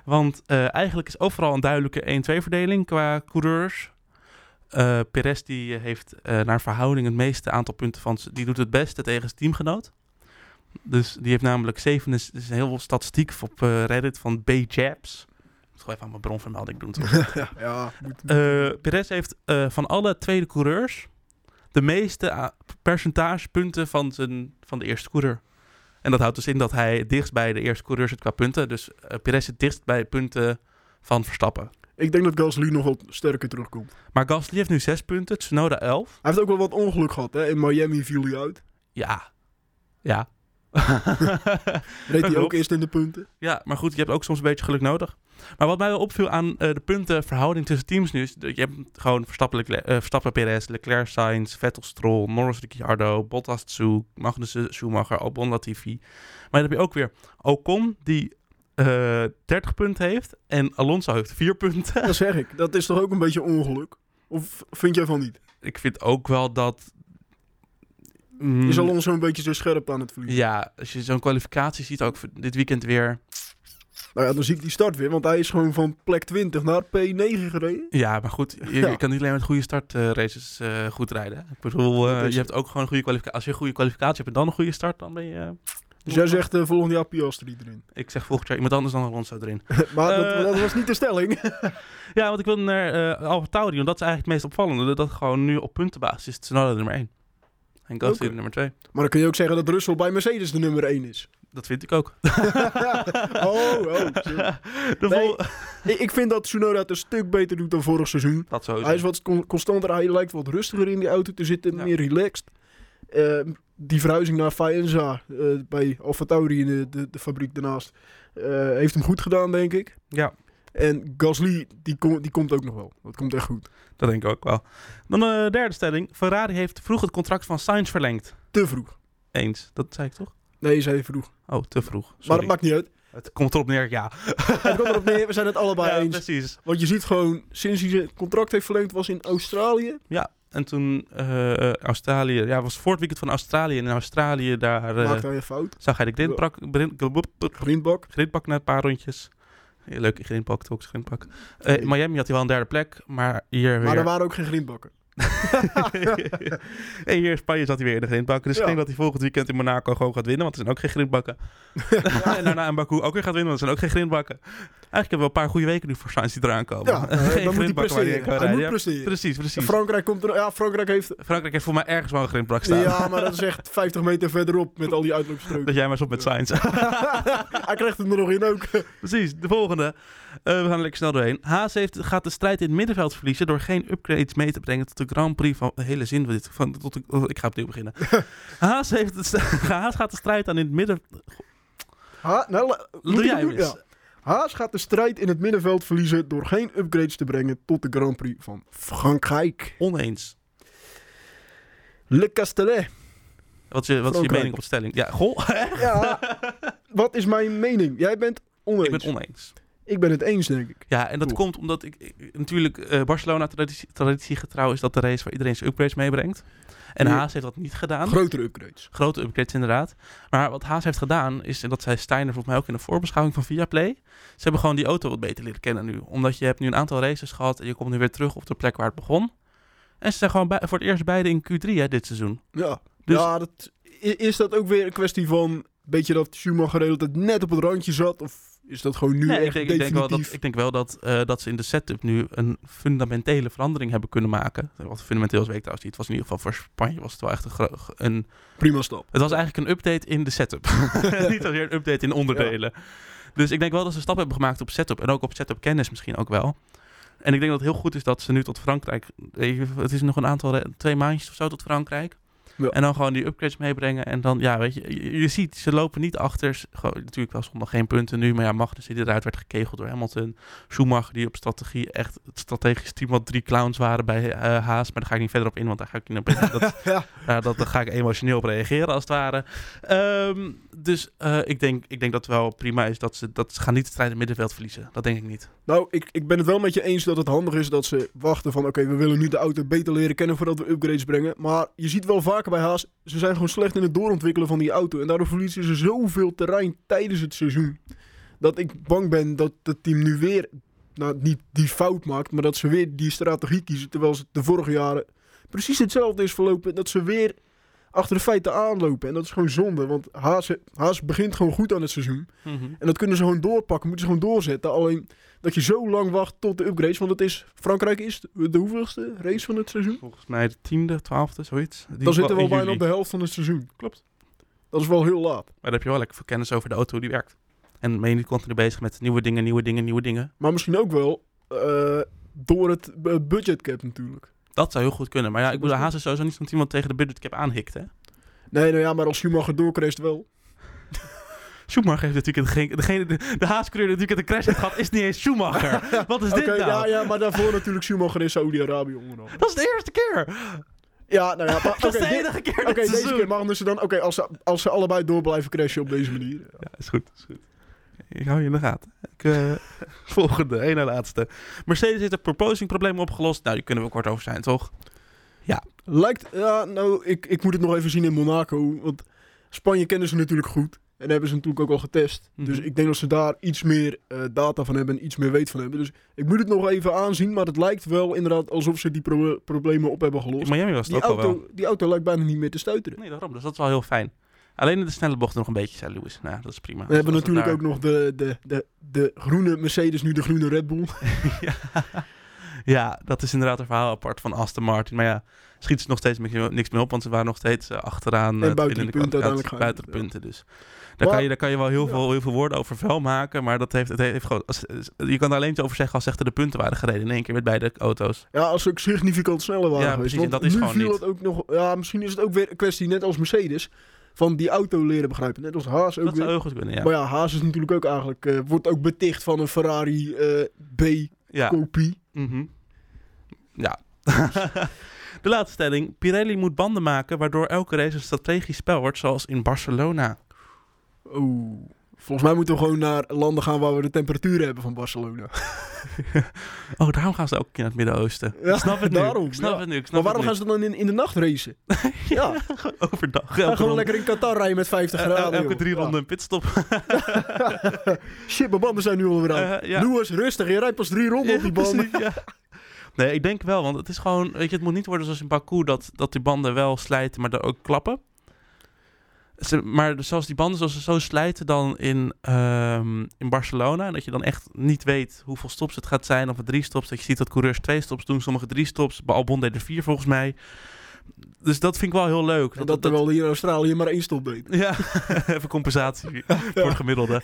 Want eigenlijk is overal een duidelijke 1-2-verdeling qua coureurs. Eh Perez die eh, heeft eh, naar verhouding het meeste aantal punten van... Die doet het beste tegen zijn teamgenoot. Dus die heeft namelijk 7... is is een heel veel statistiek op eh, Reddit van B-Jabs. Ik moet gewoon even aan mijn bronvermelding doen. toch? ja, ja, moet, Eh Perez heeft eh, van alle tweede coureurs de meeste ah, percentage punten van, zijn, van de eerste coureur. En dat houdt dus in dat hij het dichtst bij de eerste coureur zit qua punten. Dus Perez zit dichtst bij punten van Verstappen. Ik denk dat Gasly nog wat sterker terugkomt. Maar Gasly heeft nu 6 punten, Tsunoda 11. Hij heeft ook wel wat ongeluk gehad. Hè? In Miami viel hij uit. Ja. Ja. Reed hij ook eerst in de punten. Ja, maar goed, je hebt ook soms een beetje geluk nodig. Maar wat mij wel opviel aan eh, de puntenverhouding tussen teams nu is... dat je hebt gewoon Verstappen, Leclerc, eh, Verstappen Perez, Leclerc Sainz, Vettel Stroll, Norris Ricciardo, Bottas Tsu, Magnussen Schumacher, Albon Latifi. Maar dan heb je ook weer Ocon die eh 30 punten heeft en Alonso heeft 4 punten. Dat zeg ik. Dat is toch ook een beetje ongeluk? Of vind jij van niet? Ik vind ook wel dat... mm, Is Alonso een beetje zo scherp aan het verliezen? Ja, als je zo'n kwalificatie ziet, ook dit weekend weer... Nou ja, dan zie ik die start weer. Want hij is gewoon van plek 20 naar P9 gereden. Ja, maar goed, je, Ja. je kan niet alleen met goede startraces eh goed rijden. Ik bedoel, eh, je hebt ook gewoon een goede kwalificatie. Als je een goede kwalificatie hebt en dan een goede start, dan ben je... Dus jij zegt eh, volgend jaar Piastri erin. Ik zeg volgend jaar iemand anders dan Alonso erin. maar dat, Eh. dat was niet de stelling. Ja, want ik wil naar eh Alfa Tauri, want dat is eigenlijk het meest opvallende. Dat gewoon nu op puntenbasis is Tsunoda nummer 1. En Gasly de nummer 2. maar dan kun je ook zeggen dat Russell bij Mercedes de nummer 1 is. Dat vind ik ook. oh, oh. Nee. Ik vind dat Tsunoda het een stuk beter doet dan vorig seizoen. Dat sowieso. Hij is wat con- constanter, hij lijkt wat rustiger in die auto te zitten, Ja. meer relaxed. Eh, die verhuizing naar Faenza eh, bij AlphaTauri in de, de, de fabriek daarnaast eh, heeft hem goed gedaan, denk ik. Ja, En Gasly, die, kom- die komt ook nog wel. Dat komt echt goed. dat denk ik ook wel. Dan de derde stelling. Ferrari heeft vroeg het contract van Sainz verlengd. Te vroeg. Eens. Dat zei ik toch? Nee, zei vroeg. Oh, te vroeg. Maar Sorry. dat maakt niet uit. Het komt erop neer, ja. Het komt erop neer, we zijn het allebei ja, eens. precies. Want je ziet gewoon, sinds hij zijn contract heeft verlengd, was in Australië. Ja, en toen eh, Australië, ja, was voor het weekend van Australië. En in Australië, daar eh, maakte hij een fout. zag hij de grindbak, grind- grind- Greenbak. grindbak na een paar rondjes. Heel leuk, grindbak, toch, grindbak. Eh, in Miami had hij wel een derde plek, maar hier Maar weer... er waren ook geen greenbakken. en hier in Spanje zat hij weer in de grindbakken. Dus ik denk dat hij volgend weekend in Monaco gewoon gaat winnen, want er zijn ook geen grindbakken. en daarna in Baku ook weer gaat winnen, want er zijn ook geen grindbakken. Eigenlijk hebben we een paar goede weken nu voor Sainz die eraan komen. Ja, eh, dan moet hij presteren. Hij rijden. moet Ja, presteren. Precies, precies. Frankrijk komt er... Ja, Frankrijk heeft... Frankrijk heeft voor mij ergens wel een grindbak staan. Ja, maar dat is echt 50 meter verderop met al die uitloopstroken. Dat jij maar eens op met Sainz. Hij krijgt hem er nog in ook. Precies, de volgende. Eh, we gaan er lekker snel doorheen. Haas heeft, gaat de strijd in het middenveld verliezen door geen upgrades mee te brengen tot de Grand Prix van de hele zin van dit. Van, tot oh, ik ga opnieuw beginnen. Haas, heeft Haas gaat de strijd aan in het midden. Ha, nou, moet Doe jij het hem doen? eens. Ja. Haas gaat de strijd in het middenveld verliezen door geen upgrades te brengen tot de Grand Prix van Frankrijk. Oneens. Le Castellet. Wat is je, wat is je mening op de stelling? Ja, goh. Ja, wat is mijn mening? Jij bent oneens. ik ben het oneens. Ik ben het eens, denk ik. Ja, en dat komt omdat ik, ik- natuurlijk eh, Barcelona traditie, traditiegetrouw is dat de race waar iedereen zijn upgrades meebrengt. En. Haas heeft dat niet gedaan. Grotere upgrades. Grote upgrades inderdaad. Maar wat Haas heeft gedaan, is, en dat zei Steiner volgens mij ook in de voorbeschouwing van Viaplay, ze hebben gewoon die auto wat beter leren kennen nu. Omdat je hebt nu een aantal races gehad en je komt nu weer terug op de plek waar het begon. En ze zijn gewoon bij, voor het eerst beide in Q3 hè, dit seizoen. Ja, Dus- ja dat, is dat ook weer een kwestie van... Beetje dat Schumacher de hele tijd net op het randje zat? Of is dat gewoon nu Nee, ik, echt denk, ik, denk wel dat, ik denk wel dat, eh, dat ze in de setup nu een fundamentele verandering hebben kunnen maken. Wat fundamenteel is weet ik trouwens niet. Het was in ieder geval voor Spanje was het wel echt een, een Prima stap. Het was eigenlijk een update in de setup. Niet zozeer een update in onderdelen. Dus ik denk wel dat ze stappen hebben gemaakt op setup. En ook op setup kennis misschien ook wel. En ik denk dat het heel goed is dat ze nu tot Frankrijk... even- Het is nog een aantal... re- Twee maandjes of zo tot Frankrijk. Ja. En dan gewoon die upgrades meebrengen. En dan, ja, weet je... Je, je ziet, ze lopen niet achter. Gewoon, natuurlijk wel zondag geen punten nu. Maar ja, Magnussen die eruit werd gekegeld door Hamilton. Schumacher die op strategie echt het strategisch team wat drie clowns waren bij eh, Haas. Maar daar ga ik niet verder op in, want daar ga ik niet op in. Dat, Ja. dat, daar ga ik emotioneel op reageren als het ware. Ehm, dus eh, ik, denk, ik denk dat het wel prima is dat ze, dat ze gaan niet de strijd in het middenveld verliezen. Dat denk ik niet. Nou, ik, ik ben het wel met je eens dat het handig is dat ze wachten van... Oké, we willen nu de auto beter leren kennen voordat we upgrades brengen. Maar je ziet wel bij Haas, ze zijn gewoon slecht in het doorontwikkelen van die auto. En daardoor verliezen ze zoveel terrein tijdens het seizoen. Dat ik bang ben dat het team nu weer, nou niet die fout maakt... maar dat ze weer die strategie kiezen. Terwijl ze de vorige jaren precies hetzelfde is verlopen. Dat ze weer achter de feiten aanlopen. En dat is gewoon zonde, want Haas, Haas begint gewoon goed aan het seizoen. En dat kunnen ze gewoon doorpakken, moeten ze gewoon doorzetten. Alleen dat je zo lang wacht tot de upgrades. Want het is, Frankrijk is de, hoeveelste race van het seizoen? Volgens mij de tiende, twaalfde, zoiets. Die Dan zitten we al bijna op de helft van het seizoen. Klopt. Dat is wel heel laat. Maar dan heb je wel lekker veel kennis over de auto hoe die werkt. En ben je niet continu bezig met nieuwe dingen, nieuwe dingen, nieuwe dingen. Maar misschien ook wel eh, door het eh, budgetcap natuurlijk. Dat zou heel goed kunnen. Maar ja, ik bedoel, Haas is sowieso niet zo'n iemand tegen de budgetcap aanhikt, hè? Nee, nou ja, maar als Schumacher doorcrasht wel. Schumacher heeft natuurlijk geen, degene, de, de haascoureur die natuurlijk een crash heeft gehad, is niet eens Schumacher. Wat is dit nou? ja, ja, maar daarvoor natuurlijk Schumacher in Saudi-Arabië onder andere. Dat is de eerste keer. Ja, nou ja, maar Dat is oké, de enige keer Oké, dit deze seizoen. keer mag ze dan... Oké, als, ze, als ze allebei door blijven crashen op deze manier. ja. Ja, is goed, is goed. Ik hou je in de gaten. Ik, eh, volgende, één na laatste. Mercedes heeft het proposing probleem opgelost. Nou, die kunnen we kort over zijn, toch? Lijkt... Ja, nou, ik, ik moet het nog even zien in Monaco. Want Spanje kennen ze natuurlijk goed. En hebben ze natuurlijk ook al getest. Mhm. Dus ik denk dat ze daar iets meer eh, data van hebben en iets meer weet van hebben. Dus ik moet het nog even aanzien. Maar het lijkt wel inderdaad alsof ze die pro- problemen op hebben In gelost. Miami was het Die ook al wel. auto, die auto lijkt bijna niet meer te stuiteren. Nee, daarom. Dus dat is wel heel fijn. Alleen in de snelle bochten nog een beetje, zei Lewis. Nou, dat is prima. We hebben natuurlijk daar- ook nog de, de, de, de groene Mercedes, nu de groene Red Bull. ja. ja, dat is inderdaad een verhaal apart van Aston Martin. Maar ja, schiet ze nog steeds niks meer- niks meer op, want ze waren nog steeds eh, achteraan. En eh, buiten in de punten kwalificatie, uiteindelijk gaan. Buiten de punten, dus. Daar, kan je, daar kan je wel heel, veel, heel veel woorden over vuil maken, maar dat heeft, het heeft gewoon... Als, je kan er alleen iets over zeggen als echt de punten waren gereden in één keer met beide auto's. Ja, als ze ook significant sneller waren Ja, precies, dat is nu gewoon viel niet. het ook nog... Ja, misschien is het ook weer een kwestie, net als Mercedes, van die auto leren begrijpen. Net als Haas ook Dat weer. zou heel goed kunnen, ja. Maar ja, Haas is natuurlijk ook eigenlijk... eh, wordt ook beticht van een Ferrari eh, B-kopie. Ja. Mhm. Ja. de laatste stelling. Pirelli moet banden maken waardoor elke race een strategisch spel wordt, zoals in Barcelona. Oeh. Volgens mij moeten we gewoon naar landen gaan waar we de temperaturen hebben van Barcelona. Oh, daarom gaan ze elke keer naar het Midden-Oosten. Ja, ik snap het nu. daarom, ik snap ja. het nu. Ik snap Maar waarom gaan ze dan in, in de nacht racen? ja, overdag? Ga elke gewoon lekker in Qatar rijden met 50 el- graden. el- elke joh. drie Ja. ronden een pitstop. Shit, mijn banden zijn nu alweer aan. Eh. Lewis, rustig. Je rijdt pas drie ronden op die banden. Nee, ik denk wel, want het is gewoon, weet je, het moet niet worden zoals in Baku dat, dat die banden wel slijten, maar dan ook klappen. Maar zoals die banden zoals ze zo slijten dan in, ehm, in Barcelona, dat je dan echt niet weet hoeveel stops het gaat zijn, of het drie stops, dat je ziet dat coureurs twee stops doen, sommige drie stops, Albon deed er vier volgens mij. Dus dat vind ik wel heel leuk. En dat terwijl hier in Australië maar één stop deed. ja, even compensatie voor het gemiddelde.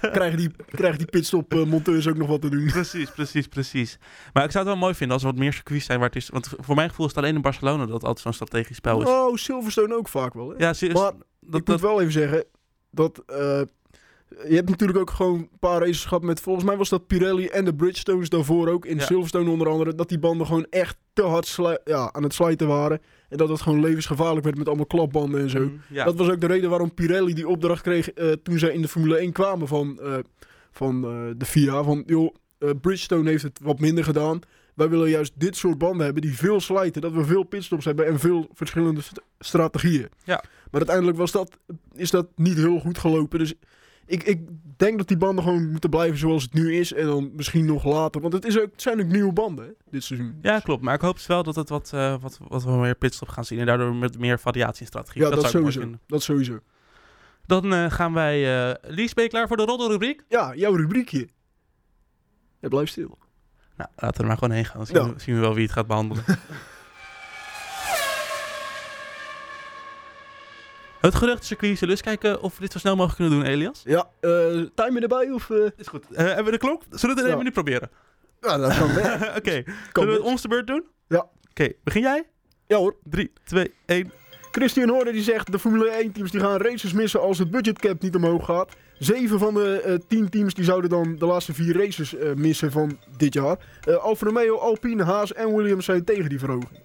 Krijgen die, krijgen die pitstop eh, monteurs ook nog wat te doen. Precies, precies, precies. Maar ik zou het wel mooi vinden als er wat meer circuits zijn waar het is. Want voor mijn gevoel is het alleen in Barcelona dat het altijd zo'n strategisch spel is. Oh, Silverstone ook vaak wel. Hè? Ja. Maar dat, ik dat, moet wel even zeggen dat eh, je hebt natuurlijk ook gewoon een paar races gehad met volgens mij was dat Pirelli en de Bridgestones daarvoor ook in Ja. Silverstone onder andere dat die banden gewoon echt te hard ja, aan het slijten waren en dat het gewoon levensgevaarlijk werd met allemaal klapbanden en zo. Mm, ja. Dat was ook de reden waarom Pirelli die opdracht kreeg eh, toen zij in de Formule 1 kwamen van, eh, van eh, de FIA. Van joh, Bridgestone heeft het wat minder gedaan. Wij willen juist dit soort banden hebben die veel slijten. Dat we veel pitstops hebben en veel verschillende st- strategieën. Ja. Maar uiteindelijk was dat, is dat niet heel goed gelopen. Dus ik, ik denk dat die banden gewoon moeten blijven zoals het nu is. En dan misschien nog later. Want het, is ook, het zijn ook nieuwe banden hè, dit seizoen. ja, klopt. Maar ik hoop dus wel dat het wat, eh, wat, wat we meer pitstop gaan zien. En daardoor met meer variatie in strategie. Ja, dat, mooi sowieso. Dat sowieso. Dan eh, gaan wij... eh Lies, ben je klaar voor de roddelrubriek? Ja, jouw rubriekje. Ja, blijf stil. Nou, laten we er maar gewoon heen gaan. Dan zien, Ja. we, zien we wel wie het gaat behandelen. het geruchtencircuit. Zullen eens kijken of we dit zo snel mogelijk kunnen doen, Elias? Ja, eh timer erbij of... eh? Is goed. Eh, hebben we de klok? Zullen we het in één minuut proberen? Ja, dat kan wel. Oké. Kan Zullen we het ons de beurt doen? Ja. Oké, begin jij? Ja hoor. 3, 2, 1. Christian Horner die zegt de Formule 1 teams die gaan races missen als het budgetcap niet omhoog gaat. Zeven van de eh, tien teams die zouden dan de laatste vier races eh, missen van dit jaar. Eh Alfa Romeo, Alpine, Haas en Williams zijn tegen die verhoging.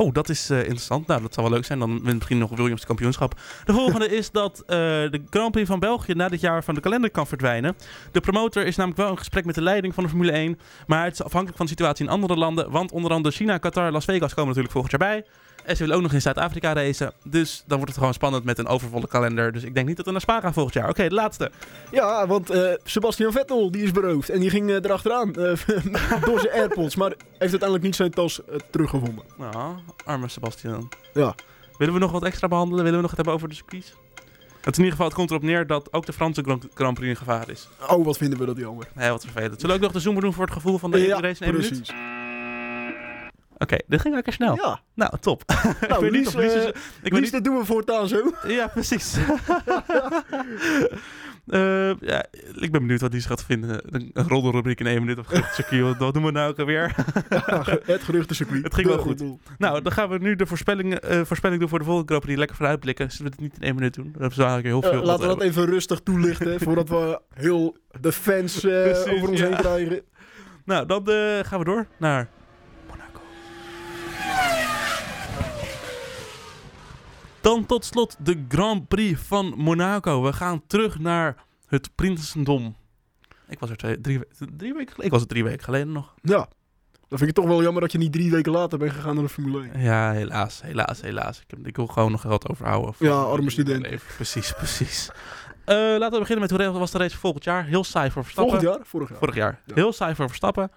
Oh, dat is eh, interessant. Nou, dat zou wel leuk zijn. Dan wint misschien nog Williams het kampioenschap. De volgende is dat eh, de Grand Prix van België na dit jaar van de kalender kan verdwijnen. De promotor is namelijk wel in gesprek met de leiding van de Formule 1. Maar het is afhankelijk van de situatie in andere landen. Want onder andere China, Qatar, Las Vegas komen natuurlijk volgend jaar bij. En ze willen ook nog in Zuid-Afrika racen. Dus dan wordt het gewoon spannend met een overvolle kalender. Dus ik denk niet dat we naar Spa gaan volgend jaar. Oké, de laatste. Ja, want eh, Sebastian Vettel die is beroofd en die ging erachteraan door zijn AirPods. Maar heeft uiteindelijk niet zijn tas teruggevonden. Nou, arme Sebastian. Ja. Willen we nog wat extra behandelen? Willen we nog het hebben over de circuits? Het in ieder geval, het komt erop neer dat ook de Franse Grand Grand Prix in gevaar is. Oh, wat vinden we dat jammer. Nee, wat vervelend. Zullen we ook nog de zoomer doen voor het gevoel van de ja, race in één minuut? precies. Oké, dit ging lekker snel. Ja. Nou, top. Nou, ik weet niet Lies, of Lies... is- eh, ik weet Lies, niet... dit doen we voortaan zo. Ja, precies. Eh, ja, ik ben benieuwd wat Lies gaat vinden. Een, roddelrubriek in één minuut op het circuit. Wat, doen we nou ook alweer? het geruchtencircuit. Het ging wel goed. nou, dan gaan we nu de voorspelling, eh, voorspelling doen voor de volgende Grand Prix. Lekker vooruitblikken. Zullen we het niet in één minuut doen? Hebben ze eigenlijk heel veel... laten we dat even rustig toelichten voordat we heel de fans Precies, over ons ja. heen krijgen. Nou, dan gaan we door naar Dan tot slot de Grand Prix van Monaco. We gaan terug naar het Prinsendom. Ik was er twee, drie, drie weken geleden. Ik was er drie weken geleden nog. Ja, dan vind ik het toch wel jammer dat je niet drie weken later bent gegaan naar de Formule 1. Ja, helaas, helaas, helaas. Ik, heb, ik wil gewoon nog geld overhouden. Ja, arme student. Leven. Precies, precies. Eh, laten we beginnen met hoe was de race volgend jaar. Heel saai voor Verstappen. Volgend jaar? Vorig jaar. Vorig jaar. Ja. Heel saai voor Verstappen.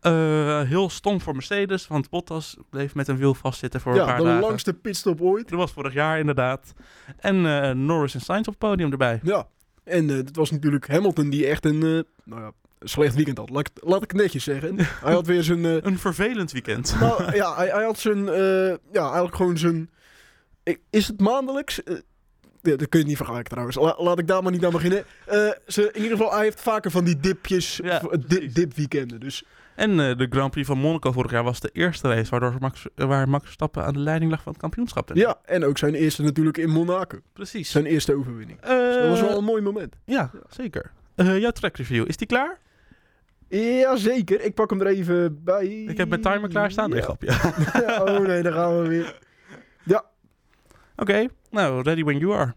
Eh, heel stom voor Mercedes, want Bottas bleef met een wiel vastzitten voor een ja, paar de dagen. langste pitstop ooit. Dat was vorig jaar inderdaad. En eh, Norris en Sainz op het podium erbij. Ja, en eh het was natuurlijk Hamilton die echt een, eh, nou ja, slecht weekend had. Laat ik, laat ik het netjes zeggen. Hij had weer zijn... eh, Een vervelend weekend. nou ja, hij, hij had zijn... eh, ja, eigenlijk gewoon zijn... Is het maandelijks? Eh, ja, dat kun je niet vergelijken trouwens. La- laat ik daar maar niet aan beginnen. Eh, ze, in ieder geval, hij heeft vaker van die dipjes, Ja, di- precies. dipweekenden. Dus En eh, de Grand Prix van Monaco vorig jaar was de eerste race waardoor Max, waar Max Verstappen aan de leiding lag van het kampioenschap. ja, en ook zijn eerste natuurlijk in Monaco. precies. Zijn eerste overwinning. Eh, Dus dat was wel een mooi moment. Ja, zeker. Eh, jouw track review, is die klaar? Jazeker, ik pak hem er even bij. Ik heb mijn timer klaarstaan. Nee, Ja. grapje. oh nee, daar gaan we weer. Oké, nou, ready when you are.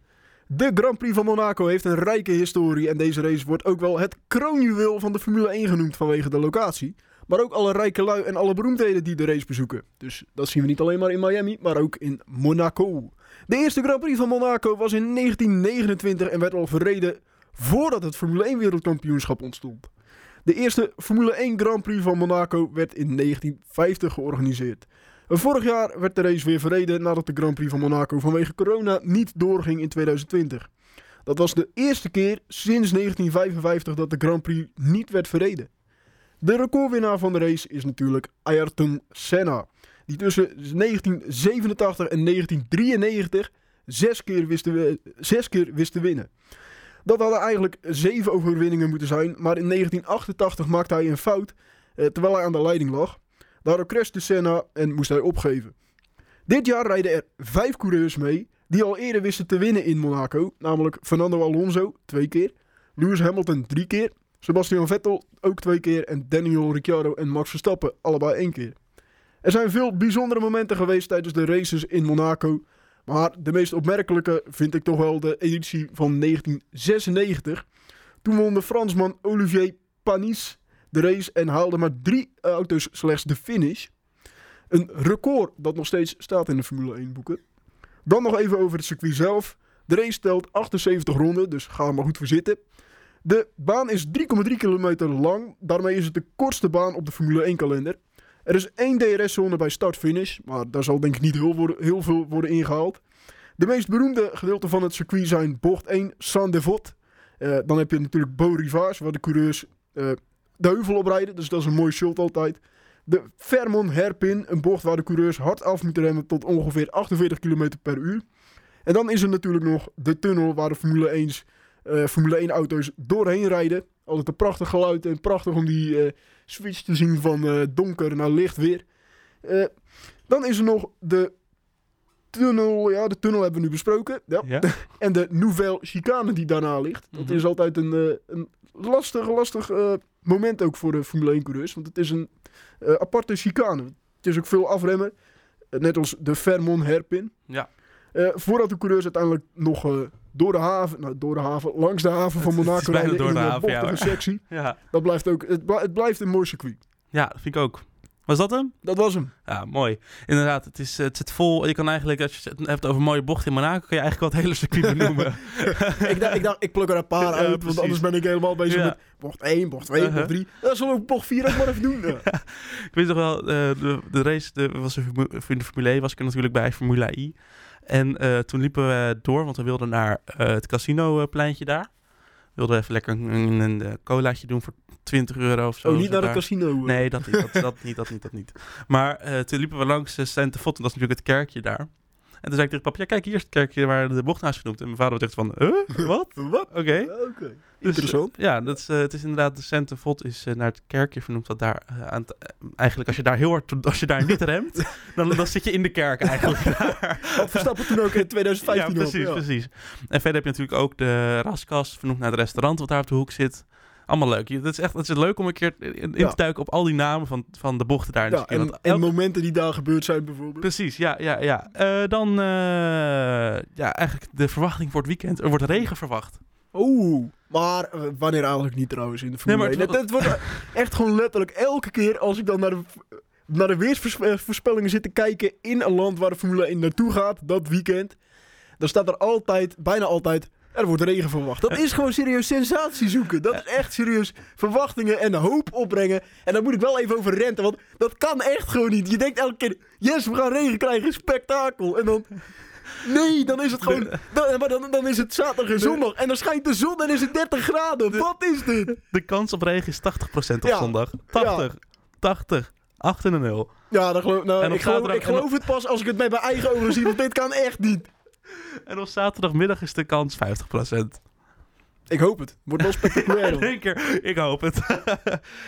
De Grand Prix van Monaco heeft een rijke historie en deze race wordt ook wel het kroonjuweel van de Formule 1 genoemd vanwege de locatie. Maar ook alle rijke lui en alle beroemdheden die de race bezoeken. Dus dat zien we niet alleen maar in Miami, maar ook in Monaco. De eerste Grand Prix van Monaco was in 1929 en werd al verreden voordat het Formule 1 wereldkampioenschap ontstond. De eerste Formule 1 Grand Prix van Monaco werd in 1950 georganiseerd. Vorig jaar werd de race weer verreden nadat de Grand Prix van Monaco vanwege corona niet doorging in 2020. Dat was de eerste keer sinds 1955 dat de Grand Prix niet werd verreden. De recordwinnaar van de race is natuurlijk Ayrton Senna, die tussen 1987 en 1993 zes keer wist te, zes keer wist te winnen. Dat hadden eigenlijk zeven overwinningen moeten zijn, maar in 1988 maakte hij een fout eh, terwijl hij aan de leiding lag. Daardoor crashte Senna en moest hij opgeven. Dit jaar rijden er vijf coureurs mee die al eerder wisten te winnen in Monaco. Namelijk Fernando Alonso twee keer, Lewis Hamilton drie keer, Sebastian Vettel ook twee keer en Daniel Ricciardo en Max Verstappen allebei één keer. Er zijn veel bijzondere momenten geweest tijdens de races in Monaco. Maar de meest opmerkelijke vind ik toch wel de editie van 1996. Toen won de Fransman Olivier Panis de race en haalde maar drie auto's slechts de finish. Een record dat nog steeds staat in de Formule 1 boeken. Dan nog even over het circuit zelf. De race telt 78 ronden, dus ga er maar goed voor zitten. De baan is 3,3 kilometer lang. Daarmee is het de kortste baan op de Formule 1 kalender. Er is één DRS-zone bij start-finish, maar daar zal denk ik niet heel, heel veel worden ingehaald. De meest beroemde gedeelten van het circuit zijn bocht 1 Saint-Devot. Eh, dan heb je natuurlijk Beau Rivage, waar de coureurs eh, de heuvel oprijden. Dus dat is een mooi shot altijd. De Vermont Hairpin, een bocht waar de coureurs hard af moeten remmen tot ongeveer 48 km per uur. En dan is er natuurlijk nog de tunnel waar de Formule 1, eh, Formule 1 auto's doorheen rijden. Altijd een prachtig geluid en prachtig om die eh, switch te zien van eh, donker naar licht weer. Dan is er nog de tunnel, ja de tunnel hebben we nu besproken. Ja. Ja? En de Nouvelle Chicane die daarna ligt. Dat Mhm. is altijd een, een lastig, lastig moment ook voor de Formule 1 coureurs. Want het is een aparte chicane. Het is ook veel afremmen. Net als de Vermont Hairpin. Ja. Voordat de coureurs uiteindelijk nog door de haven, nou door de haven, langs de haven van Monaco rijden door in de een haven, ja, sectie. Ja. Dat blijft ook, het, bl- het blijft een mooi circuit. ja, dat vind ik ook. Was dat hem? Dat was hem. Ja, mooi. Inderdaad, het, is, het zit vol. Je kan eigenlijk, als je het hebt over mooie bochten in Monaco, kan je eigenlijk wel het hele circuit benoemen. ik, dacht, ik dacht, ik pluk er een paar uit, want anders ben ik helemaal bezig Ja. met bocht 1, bocht 2, Uh-huh. bocht 3. Dat zullen we bocht 4 ook maar even doen. Ja. ik weet nog wel, eh, de, de race de, was in de Formule 1 was ik er natuurlijk bij, Formula I. En eh, toen liepen we door, want we wilden naar eh, het casino-pleintje daar. We wilden even lekker een, een, een colaatje doen voor 20 euro of zo. Oh, niet naar het casino. eh. Nee, dat niet, dat, dat niet, dat niet, dat niet. Maar eh, toen liepen we langs uh, Sint-Fot, en dat is natuurlijk het kerkje daar. En toen zei ik tegen papa, ja kijk, hier is het kerkje waar de bocht naast genoemd. En mijn vader dacht van, huh? Wat? Wat? Oké. Dus, Interessant. eh, ja, dat is, eh, het is inderdaad, de Sint-Fot is eh, naar het kerkje vernoemd. Dat daar aan eigenlijk, als je daar heel hard, als je daar niet remt, dan, dan zit je in de kerk eigenlijk. daar. Verstappen toen ook in 2015 ja, op, precies, ja. precies. En verder heb je natuurlijk ook de raskas, vernoemd naar het restaurant wat daar op de hoek zit. Allemaal leuk. Het is echt het is leuk om een keer in, in te duiken op al die namen van, van de bochten daar. Ja, en, en elk- momenten die daar gebeurd zijn bijvoorbeeld. Precies, ja, ja, ja. Eh, dan, eh, ja, eigenlijk de verwachting voor het weekend. Er wordt regen verwacht. Oeh, maar eh, wanneer eigenlijk niet trouwens in de Formule Nee, maar 1? het wordt echt gewoon letterlijk elke keer als ik dan naar de, naar de weersvoorspellingen zit te kijken in een land waar de Formule 1 naartoe gaat, dat weekend, dan staat er altijd, bijna altijd, er wordt regen verwacht. Dat is gewoon serieus sensatie zoeken. Dat is echt serieus verwachtingen en hoop opbrengen. En daar moet ik wel even over renten, want dat kan echt gewoon niet. Je denkt elke keer, yes, we gaan regen krijgen, spektakel. En dan... Nee, dan is het gewoon. Dan, maar dan, dan is het zaterdag en zondag. En dan schijnt de zon en is het 30 graden. Wat is dit? De kans op regen is 80% op Ja. zondag. 80, 80, 8 en een 0. Ja, dan geloof, nou, ik, geloof, ik geloof het pas als ik het met mijn eigen ogen zie. Want dit kan echt niet. En op zaterdagmiddag is de kans 50%. Ik hoop het. Wordt wel spectaculair. Één keer, ik hoop het.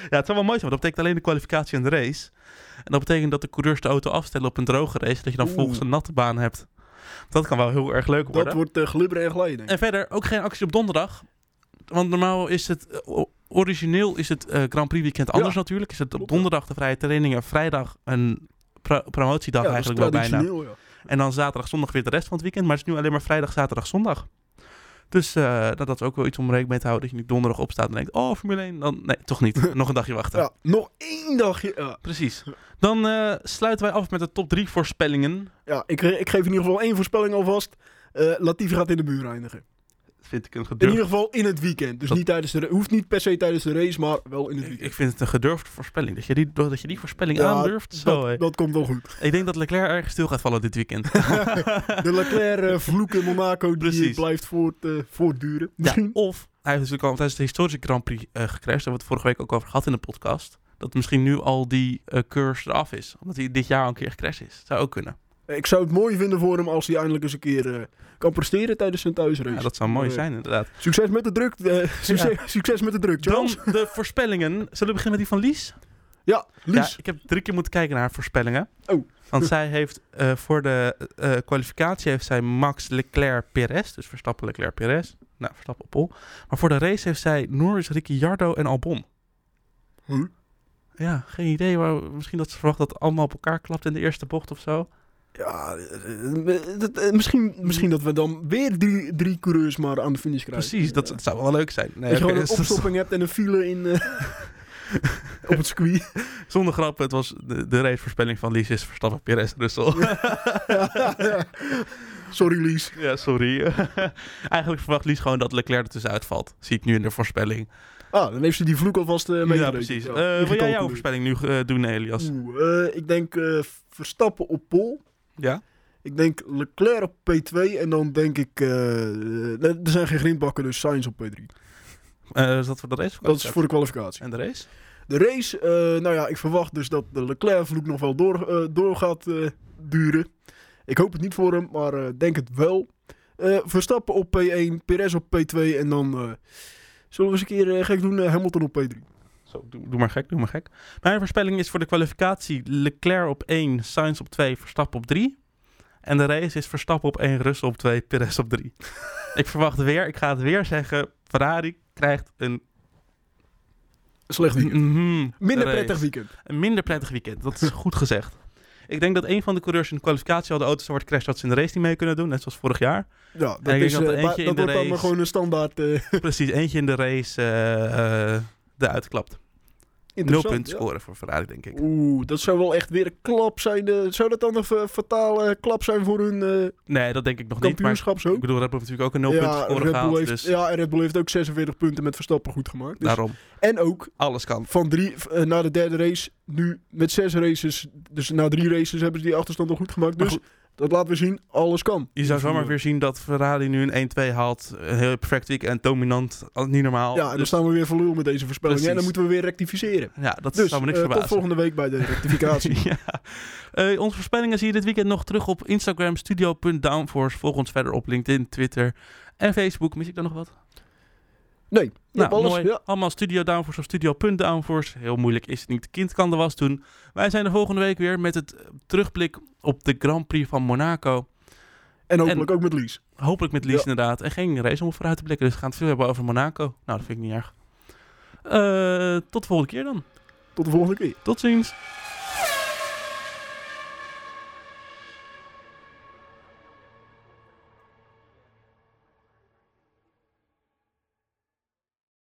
ja, het zou wel mooi zijn, want dat betekent alleen de kwalificatie en de race. En dat betekent dat de coureurs de auto afstellen op een droge race. Dat je dan Oeh. volgens een natte baan hebt. Dat kan wel heel erg leuk worden. Dat wordt uh, glibberen en glijden. En verder ook geen actie op donderdag. Want normaal is het, eh, origineel is het eh, Grand Prix weekend anders Ja. natuurlijk. Is het op donderdag de vrije trainingen, vrijdag een pro- promotiedag Ja, eigenlijk wel bijna. ja. En dan zaterdag, zondag weer de rest van het weekend. Maar het is nu alleen maar vrijdag, zaterdag, zondag. Dus eh, dat, dat is ook wel iets om rekening mee te houden. Dat je niet donderdag opstaat en denkt, oh Formule 1. Dan, nee, toch niet. Nog een dagje wachten. Ja, nog één dagje. Ja, Precies. Dan eh, sluiten wij af met de top 3 voorspellingen. ja ik, ik geef in ieder geval één voorspelling alvast. Eh Latifi gaat in de muur eindigen. Vind ik een In ieder geval in het weekend. Dus Dat- niet tijdens de hoeft niet per se tijdens de race, maar wel in het weekend. ik vind het een gedurfde voorspelling. Dat je die, dat je die voorspelling Ja, aandurft. Zo, dat, dat komt wel goed. Ik denk dat Leclerc erg stil gaat vallen dit weekend. De Leclerc eh, in Monaco die Precies. blijft voort, eh, voortduren. ja, of hij heeft natuurlijk al tijdens de historische Grand Prix eh gecrashed. Daar hebben we het vorige week ook over gehad in de podcast. Dat misschien nu al die eh curse eraf is. Omdat hij dit jaar al een keer gecrashed is. Zou ook kunnen. Ik zou het mooi vinden voor hem als hij eindelijk eens een keer eh, kan presteren tijdens zijn thuisrace. Ja, dat zou mooi Maar, eh, zijn inderdaad. Succes met de druk. eh, succes, succes met de druk, Dan de voorspellingen. Zullen we beginnen met die van Lies? Ja, Lies. Ja, ik heb drie keer moeten kijken naar haar voorspellingen. Oh. Want zij heeft voor de kwalificatie heeft zij Max Leclerc Perez. Dus Verstappen Leclerc Perez. Nou, Verstappen op pol. Maar voor de race heeft zij Norris, Ricciardo en Albon. Huh? Ja, geen idee. Maar misschien dat ze verwacht dat het allemaal op elkaar klapt in de eerste bocht of zo. Ja, eh, eh, dat, misschien, misschien dat we dan weer drie, drie coureurs maar aan de finish krijgen. Precies, dat, Ja. dat zou wel leuk zijn. Nee, Dat je gewoon een opstopping hebt en een file in, eh, op het circuit. zonder grap, het was de, de racevoorspelling van Lies is Verstappen Perez Russell. Sorry, Lies. ja, sorry. Eigenlijk verwacht Lies gewoon dat Leclerc er tussenuit valt. Zie ik nu in de voorspelling. Ah, dan heeft ze die vloek alvast uh, ja, meegerekend. precies. Ja, Eh, wil jij jouw voorspelling nu doen, Elias? Oeh, eh, ik denk Verstappen op pol. Ja? Ik denk Leclerc op P2 en dan denk ik... eh, er zijn geen grindbakken, dus Sainz op P3. Eh, is dat voor de race? Dat is voor de kwalificatie. En de race? De race, eh, nou ja, ik verwacht dus dat de Leclerc-vloek nog wel door, door gaat duren. Ik hoop het niet voor hem, maar denk het wel. Verstappen op P1, Perez op P2 en dan zullen we eens een keer gek doen, Hamilton op P3. Zo, doe, doe maar gek, doe maar gek. Mijn voorspelling is voor de kwalificatie Leclerc op 1, Sainz op 2, Verstappen op 3. En de race is Verstappen op 1, Russell op 2, Perez op 3. ik verwacht weer, ik ga het weer zeggen, Ferrari krijgt een, Slecht weekend. Mhm, Minder race. prettig weekend. een minder prettig weekend. Dat is goed gezegd. Ik denk dat een van de coureurs in de kwalificatie al de auto zo wordt crasht dat ze in de race niet mee kunnen doen, net zoals vorig jaar. Ja, dat, is, dat in dat de wordt dan maar gewoon een standaard. eh Precies, eentje in de race eh, eruit klapt. Nul punten ja. scoren voor Ferrari, denk ik. Oeh, dat zou wel echt weer een klap zijn. eh, zou dat dan een fa- fatale klap zijn voor hun eh Nee, dat denk ik nog niet. Maar zo? ik bedoel, Red Bull heeft natuurlijk ook een 0 punten ja, scoren gehaald. heeft, Dus ja, en Red Bull heeft ook 46 punten met Verstappen goed gemaakt. Dus, daarom, en ook alles kan. van drie, eh, na de derde race, nu met zes races, dus na drie races hebben ze die achterstand al goed gemaakt. Maar Dus goed, Dat laten we zien, alles kan. Je zou zomaar weer zien dat Ferrari nu een 1-2 haalt. Een heel perfect weekend, dominant, al- niet normaal. Ja, en dan Dus- staan we weer lul met deze voorspellingen. En dan moeten we weer rectificeren. ja, dat Dus zou me niks tot verbazen. volgende week bij de rectificatie. ja. Eh, onze voorspellingen zie je dit weekend nog terug op Instagram studio.downforce. Volg ons verder op LinkedIn, Twitter en Facebook. Mis ik daar nog wat? Nee, Nou, alles. mooi. Ja. Allemaal Studio Downforce of Studio.downforce. Heel moeilijk is het niet. Kind kan de was doen. Wij zijn de volgende week weer met het terugblik op de Grand Prix van Monaco. En hopelijk ook met Lies. Hopelijk met Lies Ja. inderdaad. En geen race om vooruit te blikken. Dus we gaan het veel hebben over Monaco. Nou, dat vind ik niet erg. Eh, tot de volgende keer dan. Tot de volgende keer. Tot ziens.